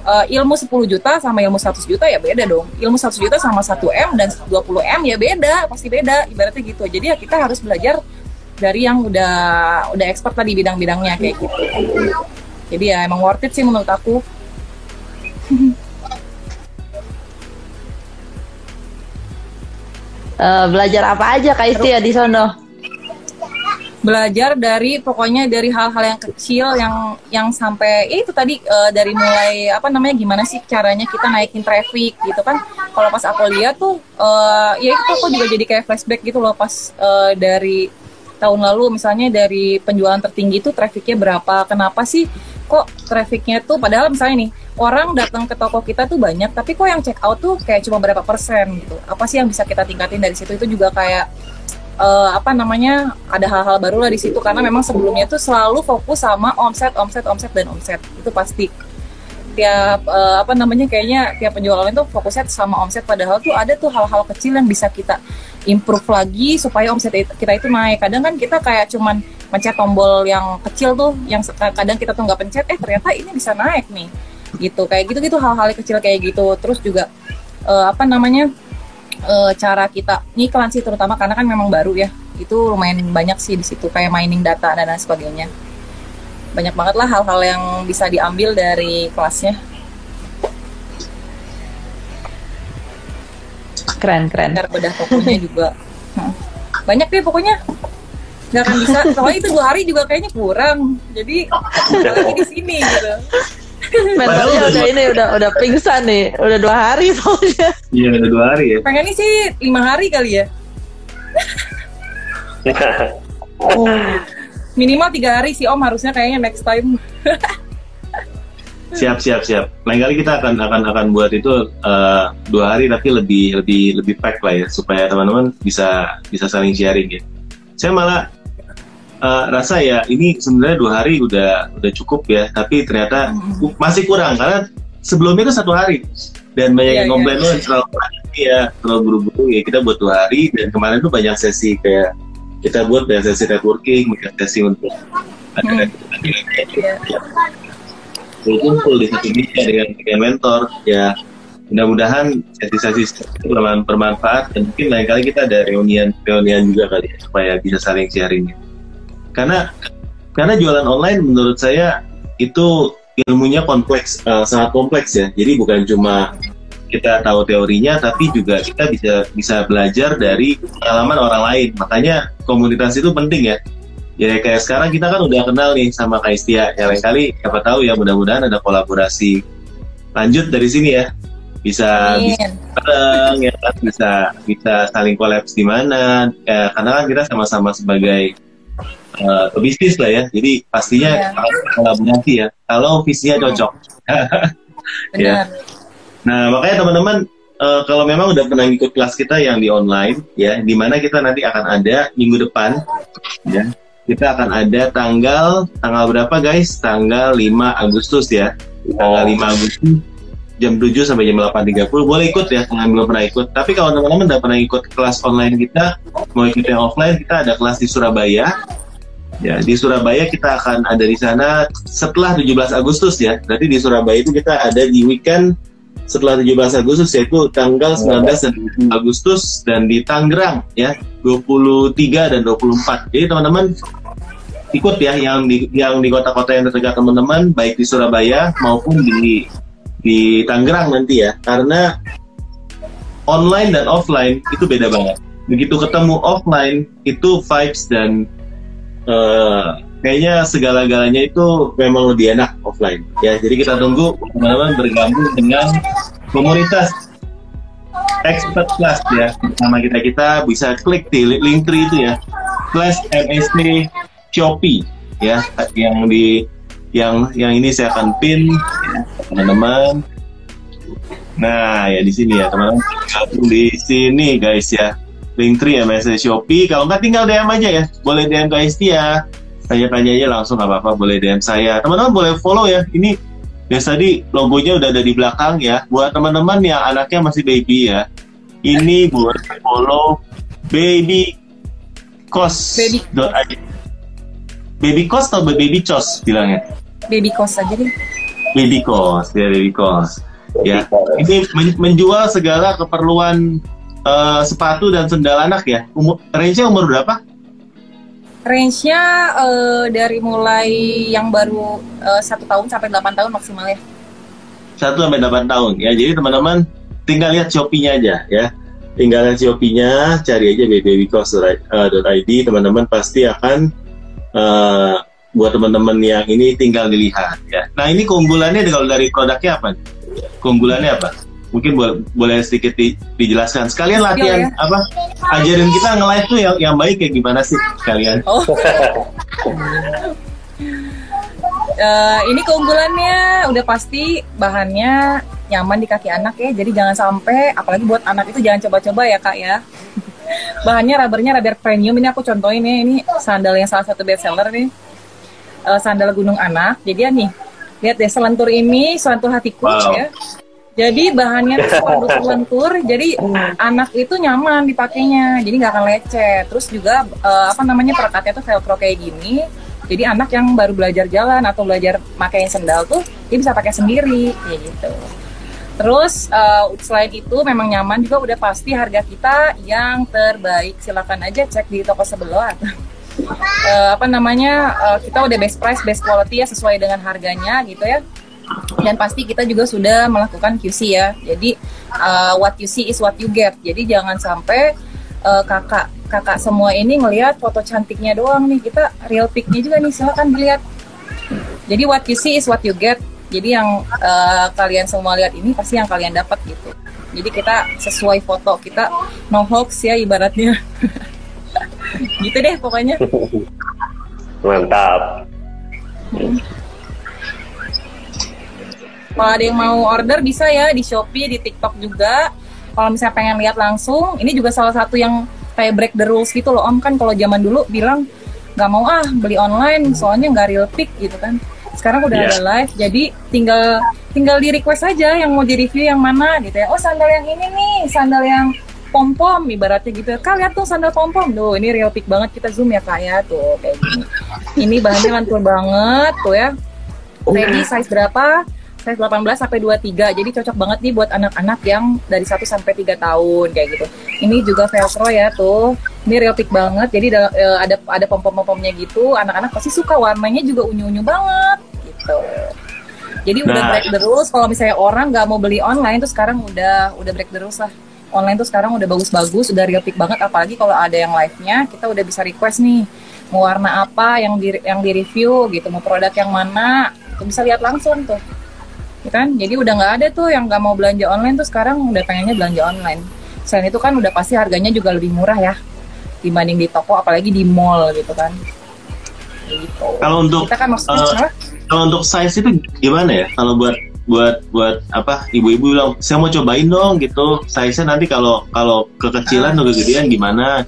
uh, ilmu 10 juta sama ilmu 100 juta ya beda dong. Ilmu 100 juta sama 1 M dan 20 M ya beda pasti beda. Ibaratnya gitu. Jadi ya kita harus belajar dari yang udah udah expert tadi bidang-bidangnya kayak gitu. Jadi ya emang worth it sih menurut aku uh, belajar apa aja Kak Isti ya di sono? Belajar dari pokoknya dari hal-hal yang kecil yang yang sampai ya itu tadi uh, dari mulai apa namanya gimana sih caranya kita naikin traffic gitu kan. Kalau pas aku lihat tuh uh, ya itu aku juga jadi kayak flashback gitu loh pas uh, dari tahun lalu misalnya dari penjualan tertinggi itu trafficnya berapa? Kenapa sih kok trafficnya tuh padahal misalnya nih orang datang ke toko kita tuh banyak tapi kok yang check out tuh kayak cuma berapa persen gitu? Apa sih yang bisa kita tingkatin dari situ? Itu juga kayak uh, apa namanya ada hal-hal baru lah di situ karena memang sebelumnya tuh selalu fokus sama omset omset omset dan omset. Itu pasti. Tiap uh, apa namanya kayaknya tiap penjualan itu fokusnya sama omset padahal tuh ada tuh hal-hal kecil yang bisa kita improve lagi supaya omset kita itu naik. Kadang kan kita kayak cuman mencet tombol yang kecil tuh yang kadang kita tuh nggak pencet eh ternyata ini bisa naik nih. Gitu kayak gitu gitu hal-hal kecil kayak gitu. Terus juga uh, apa namanya uh, cara kita ngiklan sih terutama karena kan memang baru ya. Itu lumayan banyak sih di situ kayak mining data dan lain sebagainya. Banyak banget lah hal-hal yang bisa diambil dari kelasnya keren keren. Bedah tokonya juga. Banyak deh pokoknya. Nggak akan bisa. Soalnya itu dua hari juga kayaknya kurang. Jadi lagi di sini gitu. Mentalnya udah, udah ini udah udah pingsan nih, udah dua hari soalnya. Iya udah dua hari ya. Pengennya sih lima hari kali ya. Minimal tiga hari sih Om. Harusnya kayaknya next time. siap siap siap. Lain kali kita akan akan akan buat itu uh, dua hari tapi lebih lebih lebih pack lah ya supaya teman-teman bisa bisa saling sharing ya. Saya malah uh, rasa ya ini sebenarnya dua hari udah udah cukup ya tapi ternyata hmm. masih kurang karena sebelumnya itu satu hari dan banyak yeah, yang iya. komplain yeah. terlalu ya terlalu buru-buru ya kita buat dua hari dan kemarin tuh banyak sesi kayak kita buat banyak sesi networking banyak sesi untuk ada hmm. Kumpul di satu meja dengan, dengan mentor ya mudah-mudahan sesi-sesi itu bermanfaat dan mungkin lain kali kita ada reunian reunian juga kali ya, supaya bisa saling sharing karena karena jualan online menurut saya itu ilmunya kompleks uh, sangat kompleks ya. Jadi bukan cuma kita tahu teorinya tapi juga kita bisa bisa belajar dari pengalaman orang lain. Makanya komunitas itu penting ya ya kayak sekarang kita kan udah kenal nih sama Kak Istia ya lain kali siapa tahu ya mudah-mudahan ada kolaborasi lanjut dari sini ya bisa bisa bareng ya kan bisa bisa saling kolaps di mana ya, karena kan kita sama-sama sebagai uh, bisnis lah ya. Jadi pastinya yeah. kolaborasi ya. Kalau visinya cocok. ya. Nah makanya teman-teman uh, kalau memang udah pernah ikut kelas kita yang di online ya, di mana kita nanti akan ada minggu depan ya. Kita akan ada tanggal tanggal berapa guys? Tanggal 5 Agustus ya. Tanggal 5 Agustus jam 7 sampai jam 8.30 boleh ikut ya yang belum pernah ikut tapi kalau teman-teman udah pernah ikut kelas online kita mau ikut yang offline kita ada kelas di Surabaya Ya, di Surabaya kita akan ada di sana setelah 17 Agustus ya. Berarti di Surabaya itu kita ada di weekend setelah 17 Agustus yaitu tanggal 19 dan 20 Agustus dan di Tangerang ya 23 dan 24. Jadi teman-teman ikut ya yang di yang di kota-kota yang terdekat teman-teman baik di Surabaya maupun di di Tangerang nanti ya karena online dan offline itu beda banget. Begitu ketemu offline itu vibes dan uh, kayaknya segala-galanya itu memang lebih enak offline. Ya jadi kita tunggu teman-teman bergabung dengan komunitas expert class ya. Sama kita kita bisa klik di link tree itu ya. Plus MST Shopee ya. Yang di yang yang ini saya akan pin ya, teman-teman. Nah ya di sini ya teman-teman. Di sini guys ya. Linktree MSN Shopee. Kalau nggak tinggal DM aja ya. Boleh DM ke ya. Tanya-tanya aja langsung nggak apa-apa. Boleh DM saya. Teman-teman boleh follow ya. Ini biasa di logonya udah ada di belakang ya. Buat teman-teman yang anaknya masih baby ya. Ini buat follow baby cost. Baby. Baby cost atau baby cost bilangnya? Baby cost aja deh. Baby cost ya baby cost. Ya, ini menjual segala keperluan uh, sepatu dan sendal anak ya. Umur, range-nya umur berapa? Range-nya uh, dari mulai yang baru uh, satu tahun sampai 8 tahun maksimal ya. Satu sampai 8 tahun ya. Jadi teman-teman tinggal lihat Shopee-nya aja ya. Tinggal lihat Shopee-nya, cari aja bbwcost.id, teman-teman pasti akan uh, buat teman-teman yang ini tinggal dilihat ya. Nah ini keunggulannya kalau dari produknya apa? Keunggulannya apa? Mungkin boleh, boleh sedikit di, dijelaskan sekalian latihan ya. apa ajarin kita nge-live tuh yang yang baik kayak gimana sih kalian oh. Eh, ini keunggulannya udah pasti bahannya nyaman di kaki anak ya. Jadi jangan sampai, apalagi buat anak itu jangan coba-coba ya kak ya. Bahannya rubbernya rubber premium. Ini aku contohin ya. Ini sandal yang salah satu best seller nih. Eh, sandal gunung anak. Jadi ya nih, lihat deh selentur ini, selentur hatiku Wow. ya. Jadi bahannya tuh waduh selentur. Jadi anak itu nyaman dipakainya. Jadi nggak akan lecet. Terus juga eh, apa namanya perekatnya tuh velcro kayak gini. Jadi anak yang baru belajar jalan atau belajar pakai sendal tuh dia bisa pakai sendiri kayak gitu. Terus eh, selain itu memang nyaman juga udah pasti harga kita yang terbaik. Silakan aja cek di toko sebelah. Eh, apa namanya eh, kita udah best price, best quality ya sesuai dengan harganya gitu ya. Dan pasti kita juga sudah melakukan QC ya. Jadi eh, what you see is what you get. Jadi jangan sampai eh, kakak kakak semua ini ngelihat foto cantiknya doang nih. Kita real pic-nya juga nih silakan dilihat. Jadi what you see is what you get. Jadi yang eh, kalian semua lihat ini pasti yang kalian dapat gitu. Jadi kita sesuai foto kita no hoax ya ibaratnya. gitu deh pokoknya. Mantap. Kalau ada yang mau order bisa ya di Shopee, di TikTok juga. Kalau misalnya pengen lihat langsung, ini juga salah satu yang kayak break the rules gitu loh Om kan kalau zaman dulu bilang nggak mau ah beli online soalnya nggak real pick gitu kan. Sekarang udah Iya. ada live, jadi tinggal tinggal di request aja yang mau di review yang mana gitu ya. Oh sandal yang ini nih, sandal yang pom pom ibaratnya gitu. Kak lihat tuh sandal pom pom tuh, ini real pick banget kita zoom ya kak ya tuh kayak gini. Ini bahannya lantur banget tuh ya. Ready size berapa? Size 18 sampai 23. Jadi cocok banget nih buat anak-anak yang dari 1 sampai 3 tahun kayak gitu. Ini juga velcro ya tuh. Ini real pick banget. Jadi eh, ada ada pom-pom-pomnya gitu. Anak-anak pasti suka warnanya juga unyu-unyu banget gitu. Jadi udah Nah. break the rules. Kalau misalnya orang nggak mau beli online tuh sekarang udah udah break the rules lah. Online tuh sekarang udah bagus-bagus, udah real pick banget. Apalagi kalau ada yang live-nya, kita udah bisa request nih mau warna apa yang di yang di review gitu, mau produk yang mana, itu bisa lihat langsung tuh. Ya kan? Jadi udah nggak ada tuh yang nggak mau belanja online tuh sekarang udah pengennya belanja online. Selain itu kan udah pasti harganya juga lebih murah ya dibanding di toko, apalagi di mall gitu kan. Gitu. Kalau untuk kita kan maksudnya apa? kalau untuk size itu gimana ya? Kalau buat buat buat apa? Ibu-ibu bilang saya mau cobain dong gitu. Size-nya nanti kalau kalau kekecilan atau kegedean gimana?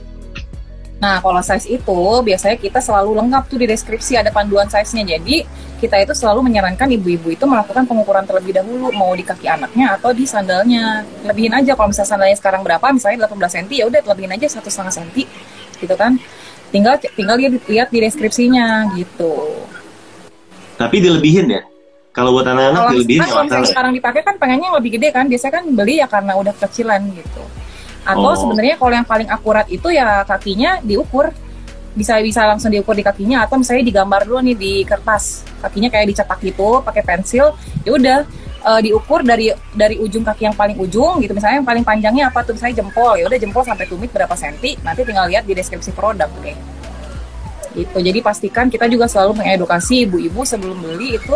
Nah, kalau size itu biasanya kita selalu lengkap tuh di deskripsi ada panduan size-nya. Jadi, kita itu selalu menyarankan ibu-ibu itu melakukan pengukuran terlebih dahulu mau di kaki anaknya atau di sandalnya. Lebihin aja kalau misalnya sandalnya sekarang berapa, misalnya 18 cm, ya udah lebihin aja satu setengah cm gitu kan. Tinggal tinggal lihat, lihat di deskripsinya gitu. Tapi dilebihin ya. Kalau buat anak-anak dilebihin nggak kalau misalnya masalah. sekarang dipakai kan pengennya yang lebih gede kan. Biasanya kan beli ya karena udah kecilan gitu. Atau Oh. sebenarnya kalau yang paling akurat itu ya kakinya diukur. Bisa bisa langsung diukur di kakinya atau misalnya digambar dulu nih di kertas. Kakinya kayak dicetak gitu pakai pensil. Ya udah eh, diukur dari dari ujung kaki yang paling ujung gitu. Misalnya yang paling panjangnya apa tuh misalnya jempol. Ya udah jempol sampai tumit berapa senti. Nanti tinggal lihat di deskripsi produk deh. Gitu. Jadi pastikan kita juga selalu mengedukasi ibu-ibu sebelum beli itu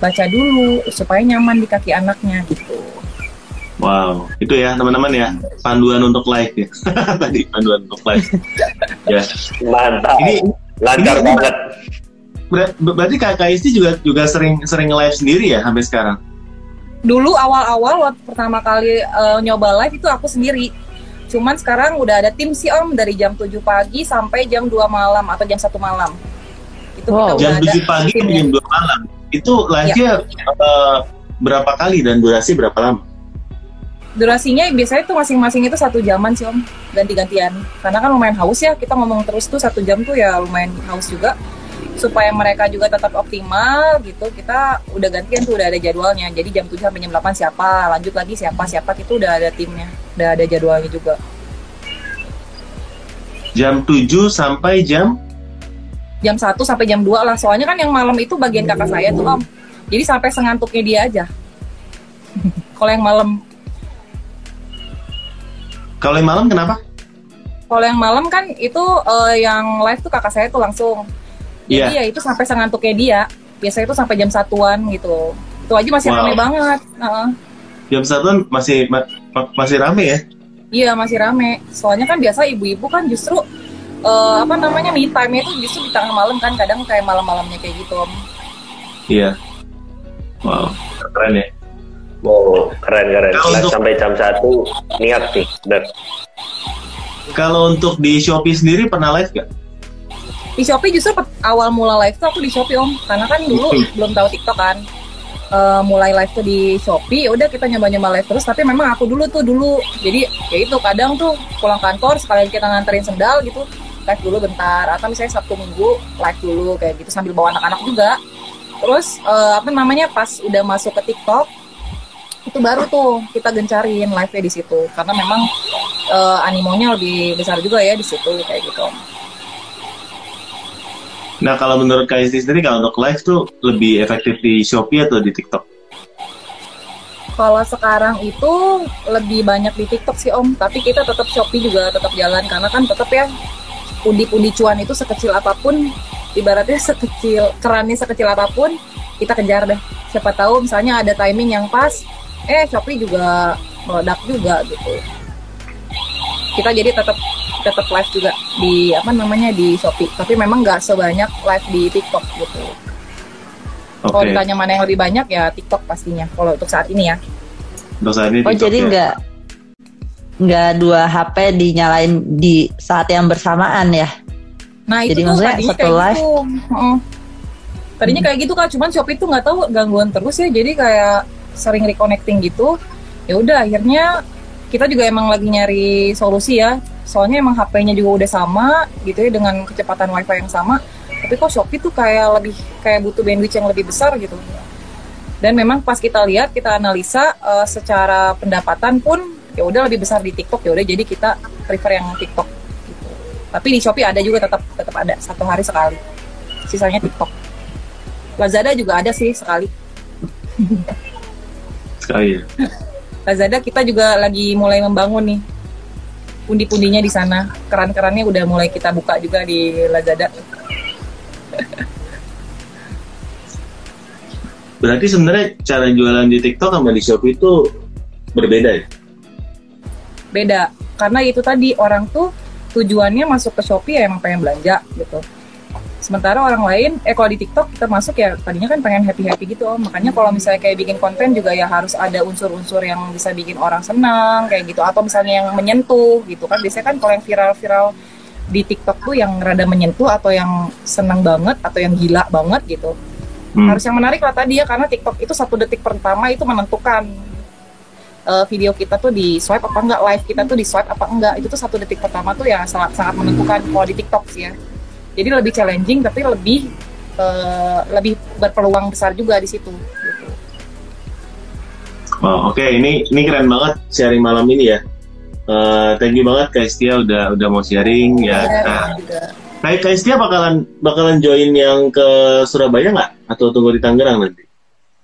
baca dulu supaya nyaman di kaki anaknya gitu. Wow, itu ya teman-teman ya panduan untuk live ya. Tadi panduan untuk live. ya. Mantap. Ini Lancar ini- banget. Ber- berarti kakak Isti juga juga sering sering live sendiri ya sampai sekarang. Dulu awal-awal waktu pertama kali eh, nyoba live itu aku sendiri. Cuman sekarang udah ada tim sih Om dari jam 7 pagi sampai jam 2 malam atau jam 1 malam. Itu Wow. kita Jam udah ada 7 pagi sampai jam 2 malam. Itu live-nya eh, berapa kali dan durasi berapa lama? Durasinya biasanya tuh masing-masing itu satu jaman sih Om, ganti-gantian. Karena kan lumayan haus ya, kita ngomong terus tuh satu jam tuh ya lumayan haus juga. Supaya mereka juga tetap optimal gitu, kita udah gantian tuh udah ada jadwalnya. Jadi jam 7 sampai jam 8 siapa, lanjut lagi siapa, siapa itu udah ada timnya, udah ada jadwalnya juga. Jam 7 sampai jam Jam 1 sampai jam 2 lah, soalnya kan yang malam itu bagian kakak saya tuh Om. Jadi sampai sengantuknya dia aja. Kalau yang malam kalau yang malam kenapa? Kalau yang malam kan itu eh, yang live tuh kakak saya tuh langsung. Jadi Iya. ya itu sampai sengantuknya dia. Biasanya itu sampai jam satuan gitu. Itu aja masih Wow. rame banget. Heeh. Jam satuan masih ma- ma- masih rame ya? Iya masih rame. Soalnya kan biasa ibu-ibu kan justru eh, apa namanya me time itu justru di tengah malam kan kadang kayak malam-malamnya kayak gitu. Om. Iya. Wow, keren ya. Oh, keren keren. Kalau untuk- sampai jam 1 niat nih, bener. Kalau untuk di Shopee sendiri pernah live gak? Di Shopee justru awal mula live tuh aku di Shopee om, karena kan dulu Hmm. belum tahu TikTok kan. Eh, mulai live tuh di Shopee, udah kita nyoba-nyoba live terus. Tapi memang aku dulu tuh dulu, jadi ya itu kadang tuh pulang kantor sekalian kita nganterin sendal gitu, live dulu bentar. Atau misalnya Sabtu Minggu live dulu kayak gitu sambil bawa anak-anak juga. Terus eh, apa namanya pas udah masuk ke TikTok itu baru tuh kita gencarin live-nya di situ karena memang eh, animonya lebih besar juga ya di situ kayak gitu. Nah kalau menurut Kak Isti sendiri kalau untuk live tuh lebih efektif di Shopee atau di TikTok? Kalau sekarang itu lebih banyak di TikTok sih Om, tapi kita tetap Shopee juga tetap jalan karena kan tetap ya pundi-pundi cuan itu sekecil apa pun, ibaratnya sekecil kerannya sekecil apa pun kita kejar deh. Siapa tahu misalnya ada timing yang pas, eh Shopee juga meledak juga gitu. Kita jadi tetap tetap live juga di apa namanya di Shopee, tapi memang nggak sebanyak live di TikTok gitu. Kalau Oke, ditanya mana yang lebih banyak ya TikTok pastinya. Kalau untuk saat ini ya. untuk saat ini Oh TikTok jadi ya. nggak nggak dua HP dinyalain di saat yang bersamaan ya? Nah Jadi itu tuh maksudnya satu kayak live? gitu. Heeh. Tadinya kayak gitu kan, cuman Shopee tuh nggak tahu gangguan terus ya, jadi kayak sering reconnecting gitu. Ya udah akhirnya kita juga emang lagi nyari solusi ya. Soalnya emang HP-nya juga udah sama gitu ya dengan kecepatan WiFi yang sama. Tapi kok Shopee tuh kayak lebih kayak butuh bandwidth yang lebih besar gitu. Dan memang pas kita lihat, kita analisa eh, secara pendapatan pun ya udah lebih besar di TikTok ya udah jadi kita prefer yang TikTok gitu. Tapi di Shopee ada juga tetap tetap ada satu hari sekali. Sisanya TikTok. Lazada juga ada sih sekali. sekali ya. Lazada kita juga lagi mulai membangun nih pundi-pundinya di sana. Keran-kerannya udah mulai kita buka juga di Lazada. Berarti sebenarnya cara jualan di TikTok sama di Shopee itu berbeda ya? Beda. Karena itu tadi orang tuh tujuannya masuk ke Shopee ya emang pengen belanja gitu. Sementara orang lain, eh kalau di TikTok kita masuk ya tadinya kan pengen happy-happy gitu om. Makanya kalau misalnya kayak bikin konten juga ya harus ada unsur-unsur yang bisa bikin orang senang kayak gitu. Atau misalnya yang menyentuh gitu kan. Biasanya kan kalau yang viral-viral di TikTok tuh yang rada menyentuh atau yang senang banget atau yang gila banget gitu. Hmm. Harus yang menarik lah tadi ya karena TikTok itu satu detik pertama itu menentukan eh, video kita tuh di swipe apa enggak, live kita tuh di swipe apa enggak. Itu tuh satu detik pertama tuh ya sangat sangat menentukan kalau di TikTok sih ya. Jadi lebih challenging tapi lebih eh, lebih berpeluang besar juga di situ. Gitu. Oh, Oke, ini ini keren banget sharing malam ini ya. Eh, thank you banget Kak Istia udah udah mau sharing ya. Ya, Nah, juga. Kak Istia bakalan bakalan join yang ke Surabaya nggak? Atau tunggu di Tangerang nanti?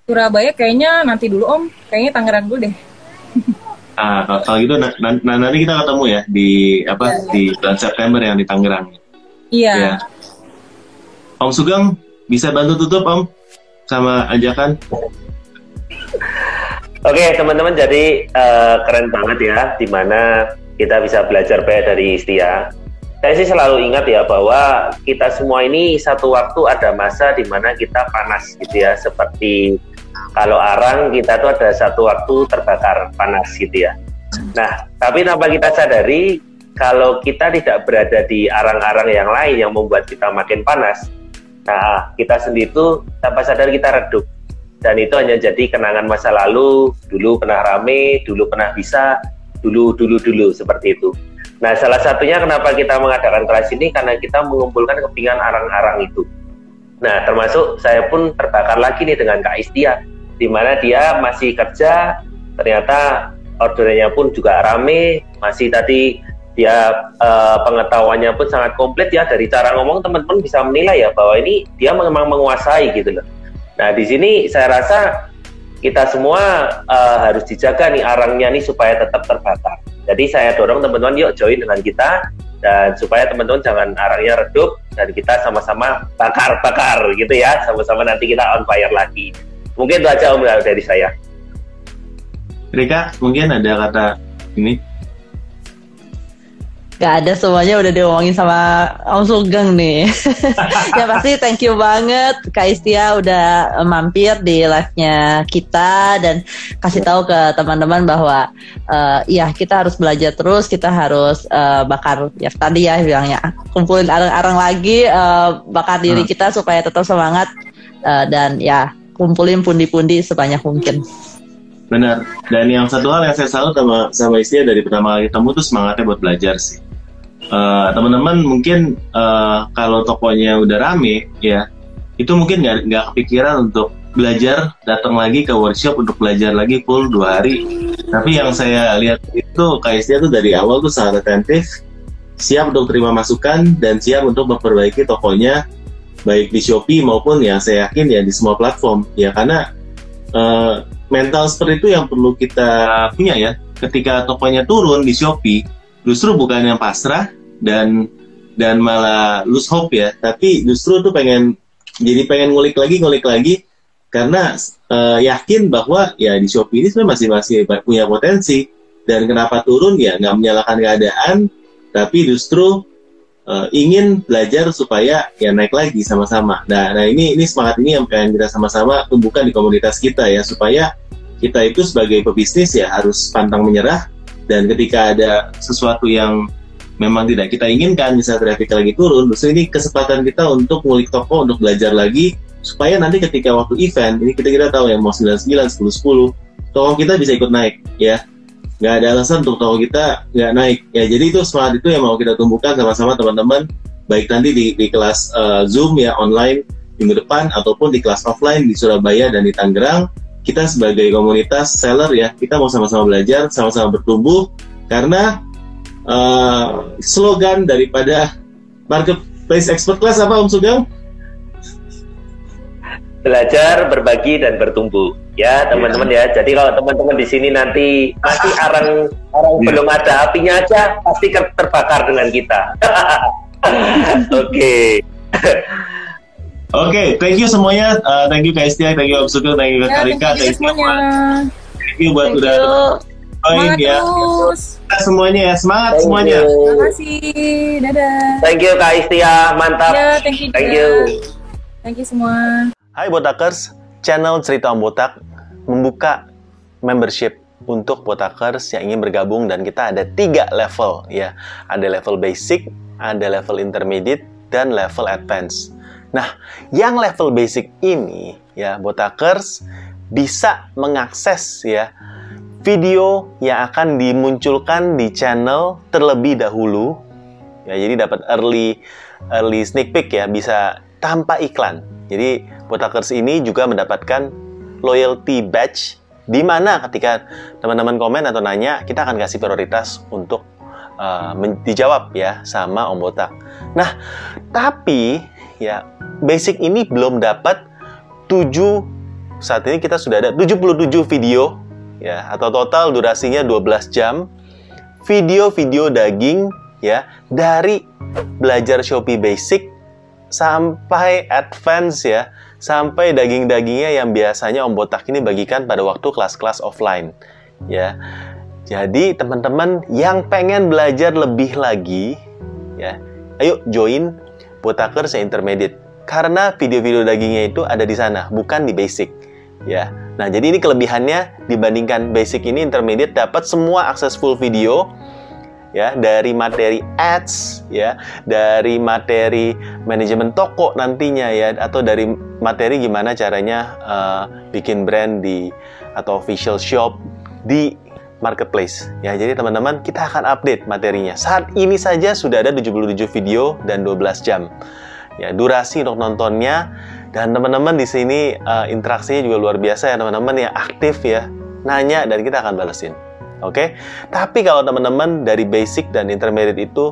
Surabaya kayaknya nanti dulu Om, kayaknya Tangerang dulu deh. Ah, kalau, gitu na- na- na- nanti kita ketemu ya di apa di bulan September yang di Tangerang. Iya. Ya. Om Sugeng bisa bantu tutup Om sama ajakan. Oke teman-teman jadi eh, keren banget ya di mana kita bisa belajar banyak dari Istia. Saya sih selalu ingat ya bahwa kita semua ini satu waktu ada masa di mana kita panas gitu ya seperti kalau arang kita tuh ada satu waktu terbakar panas gitu ya. Nah tapi tanpa kita sadari kalau kita tidak berada di arang-arang yang lain yang membuat kita makin panas, nah kita sendiri tuh tanpa sadar kita redup. Dan itu hanya jadi kenangan masa lalu dulu pernah rame dulu pernah bisa dulu dulu dulu seperti itu. Nah salah satunya kenapa kita mengadakan kelas ini karena kita mengumpulkan kepingan arang-arang itu. Nah termasuk saya pun terbakar lagi nih dengan Kak Istia di mana dia masih kerja ternyata orderannya pun juga rame masih tadi dia eh, pengetahuannya pun sangat komplit ya dari cara ngomong teman-teman bisa menilai ya bahwa ini dia memang menguasai gitu loh Nah, di sini saya rasa kita semua eh, harus dijaga nih arangnya nih supaya tetap terbakar. Jadi saya dorong teman-teman yuk join dengan kita dan supaya teman-teman jangan arangnya redup dan kita sama-sama bakar-bakar gitu ya, sama-sama nanti kita on fire lagi. Mungkin itu aja om dari saya. Rika, mungkin ada kata ini? Gak ada semuanya udah diomongin sama Om Sugeng nih. ya pasti thank you banget Kak Istia udah mampir di live-nya kita dan kasih tahu ke teman-teman bahwa uh, ya kita harus belajar terus, kita harus uh, bakar ya tadi ya bilangnya kumpulin arang-arang lagi uh, bakar diri hmm. kita supaya tetap semangat uh, dan ya kumpulin pundi-pundi sebanyak mungkin. Benar. Dan yang satu hal yang saya salut sama sama istri dari pertama kali ketemu tuh semangatnya buat belajar sih. Uh, teman-teman mungkin uh, kalau tokonya udah rame ya itu mungkin nggak nggak kepikiran untuk belajar datang lagi ke workshop untuk belajar lagi full dua hari. Tapi yang saya lihat itu Kak Istia tuh dari awal tuh sangat atentif, siap untuk terima masukan dan siap untuk memperbaiki tokonya baik di Shopee maupun ya saya yakin ya di semua platform ya karena uh, mental seperti itu yang perlu kita punya ya. Ketika tokonya turun di Shopee, justru bukan yang pasrah dan dan malah lose hope ya, tapi justru tuh pengen jadi pengen ngulik lagi ngulik lagi. Karena uh, yakin bahwa ya di Shopee ini sebenarnya masih masih punya potensi. Dan kenapa turun? Ya nggak menyalahkan keadaan. Tapi justru uh, ingin belajar supaya ya naik lagi sama-sama. Nah, nah ini ini semangat ini yang pengen kita sama-sama tumbuhkan di komunitas kita ya. Supaya kita itu sebagai pebisnis ya harus pantang menyerah dan ketika ada sesuatu yang memang tidak kita inginkan misalnya traffic lagi turun, terus ini kesempatan kita untuk ngulik toko untuk belajar lagi supaya nanti ketika waktu event ini kita kita tahu yang mau 99, 10, 10 toko kita bisa ikut naik ya. Nggak ada alasan untuk toko kita nggak naik ya. Jadi itu semangat itu yang mau kita tumbuhkan sama-sama teman-teman. Baik nanti di, di kelas uh, zoom ya online minggu depan ataupun di kelas offline di Surabaya dan di Tangerang kita sebagai komunitas seller ya kita mau sama-sama belajar sama-sama bertumbuh karena uh, slogan daripada marketplace expert class apa Om Sugeng? belajar, berbagi dan bertumbuh. Ya, teman-teman ya. Jadi kalau teman-teman di sini nanti masih arang arang yeah. belum ada apinya aja, pasti terbakar dengan kita. Oke. Okay. Oke, okay, thank you semuanya. Uh, thank you Kak Istia, thank you Om Sugeng, thank you Kak ya, Karika, thank, thank you semuanya. Thank you buat thank udah join ya. Terus. semuanya ya, semangat thank semuanya. You. Terima kasih. Dadah. Thank you Kak Istia, mantap. Ya, thank you. Thank you. Thank you semua. Hai Botakers, channel Cerita Om Botak membuka membership untuk Botakers yang ingin bergabung dan kita ada tiga level ya. Ada level basic, ada level intermediate, dan level advance. Nah, yang level basic ini ya Botakers bisa mengakses ya video yang akan dimunculkan di channel terlebih dahulu. Ya, jadi dapat early early sneak peek ya, bisa tanpa iklan. Jadi Botakers ini juga mendapatkan loyalty badge di mana ketika teman-teman komen atau nanya, kita akan kasih prioritas untuk uh, dijawab ya sama Om Botak. Nah, tapi ya basic ini belum dapat 7 saat ini kita sudah ada 77 video ya atau total durasinya 12 jam video-video daging ya dari belajar Shopee basic sampai advance ya sampai daging-dagingnya yang biasanya Om Botak ini bagikan pada waktu kelas-kelas offline. Ya. Jadi teman-teman yang pengen belajar lebih lagi ya, ayo join Botakers yang intermediate. Karena video-video dagingnya itu ada di sana, bukan di basic. Ya. Nah, jadi ini kelebihannya dibandingkan basic ini intermediate dapat semua akses full video ya dari materi ads ya dari materi manajemen toko nantinya ya atau dari materi gimana caranya uh, bikin brand di atau official shop di marketplace. Ya jadi teman-teman kita akan update materinya. Saat ini saja sudah ada 77 video dan 12 jam. Ya durasi untuk nontonnya. Dan teman-teman di sini uh, interaksinya juga luar biasa ya teman-teman yang aktif ya. Nanya dan kita akan balesin. Oke, okay? tapi kalau teman-teman dari basic dan intermediate itu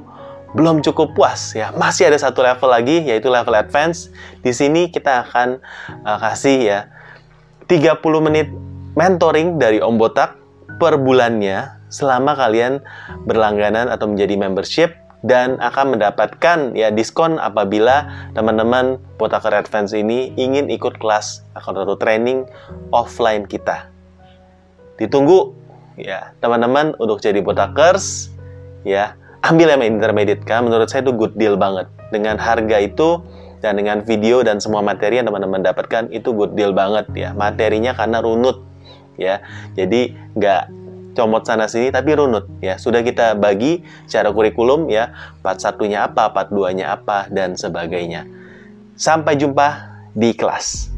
belum cukup puas ya, masih ada satu level lagi yaitu level advance. Di sini kita akan uh, kasih ya 30 menit mentoring dari Om Botak per bulannya selama kalian berlangganan atau menjadi membership dan akan mendapatkan ya diskon apabila teman-teman Botaker Advance ini ingin ikut kelas atau training offline kita. Ditunggu ya teman-teman untuk jadi botakers ya ambil yang intermediate kan menurut saya itu good deal banget. Dengan harga itu dan dengan video dan semua materi yang teman-teman dapatkan itu good deal banget ya. Materinya karena runut ya. Jadi nggak comot sana sini tapi runut ya. Sudah kita bagi secara kurikulum ya part satunya apa part duanya apa dan sebagainya. Sampai jumpa di kelas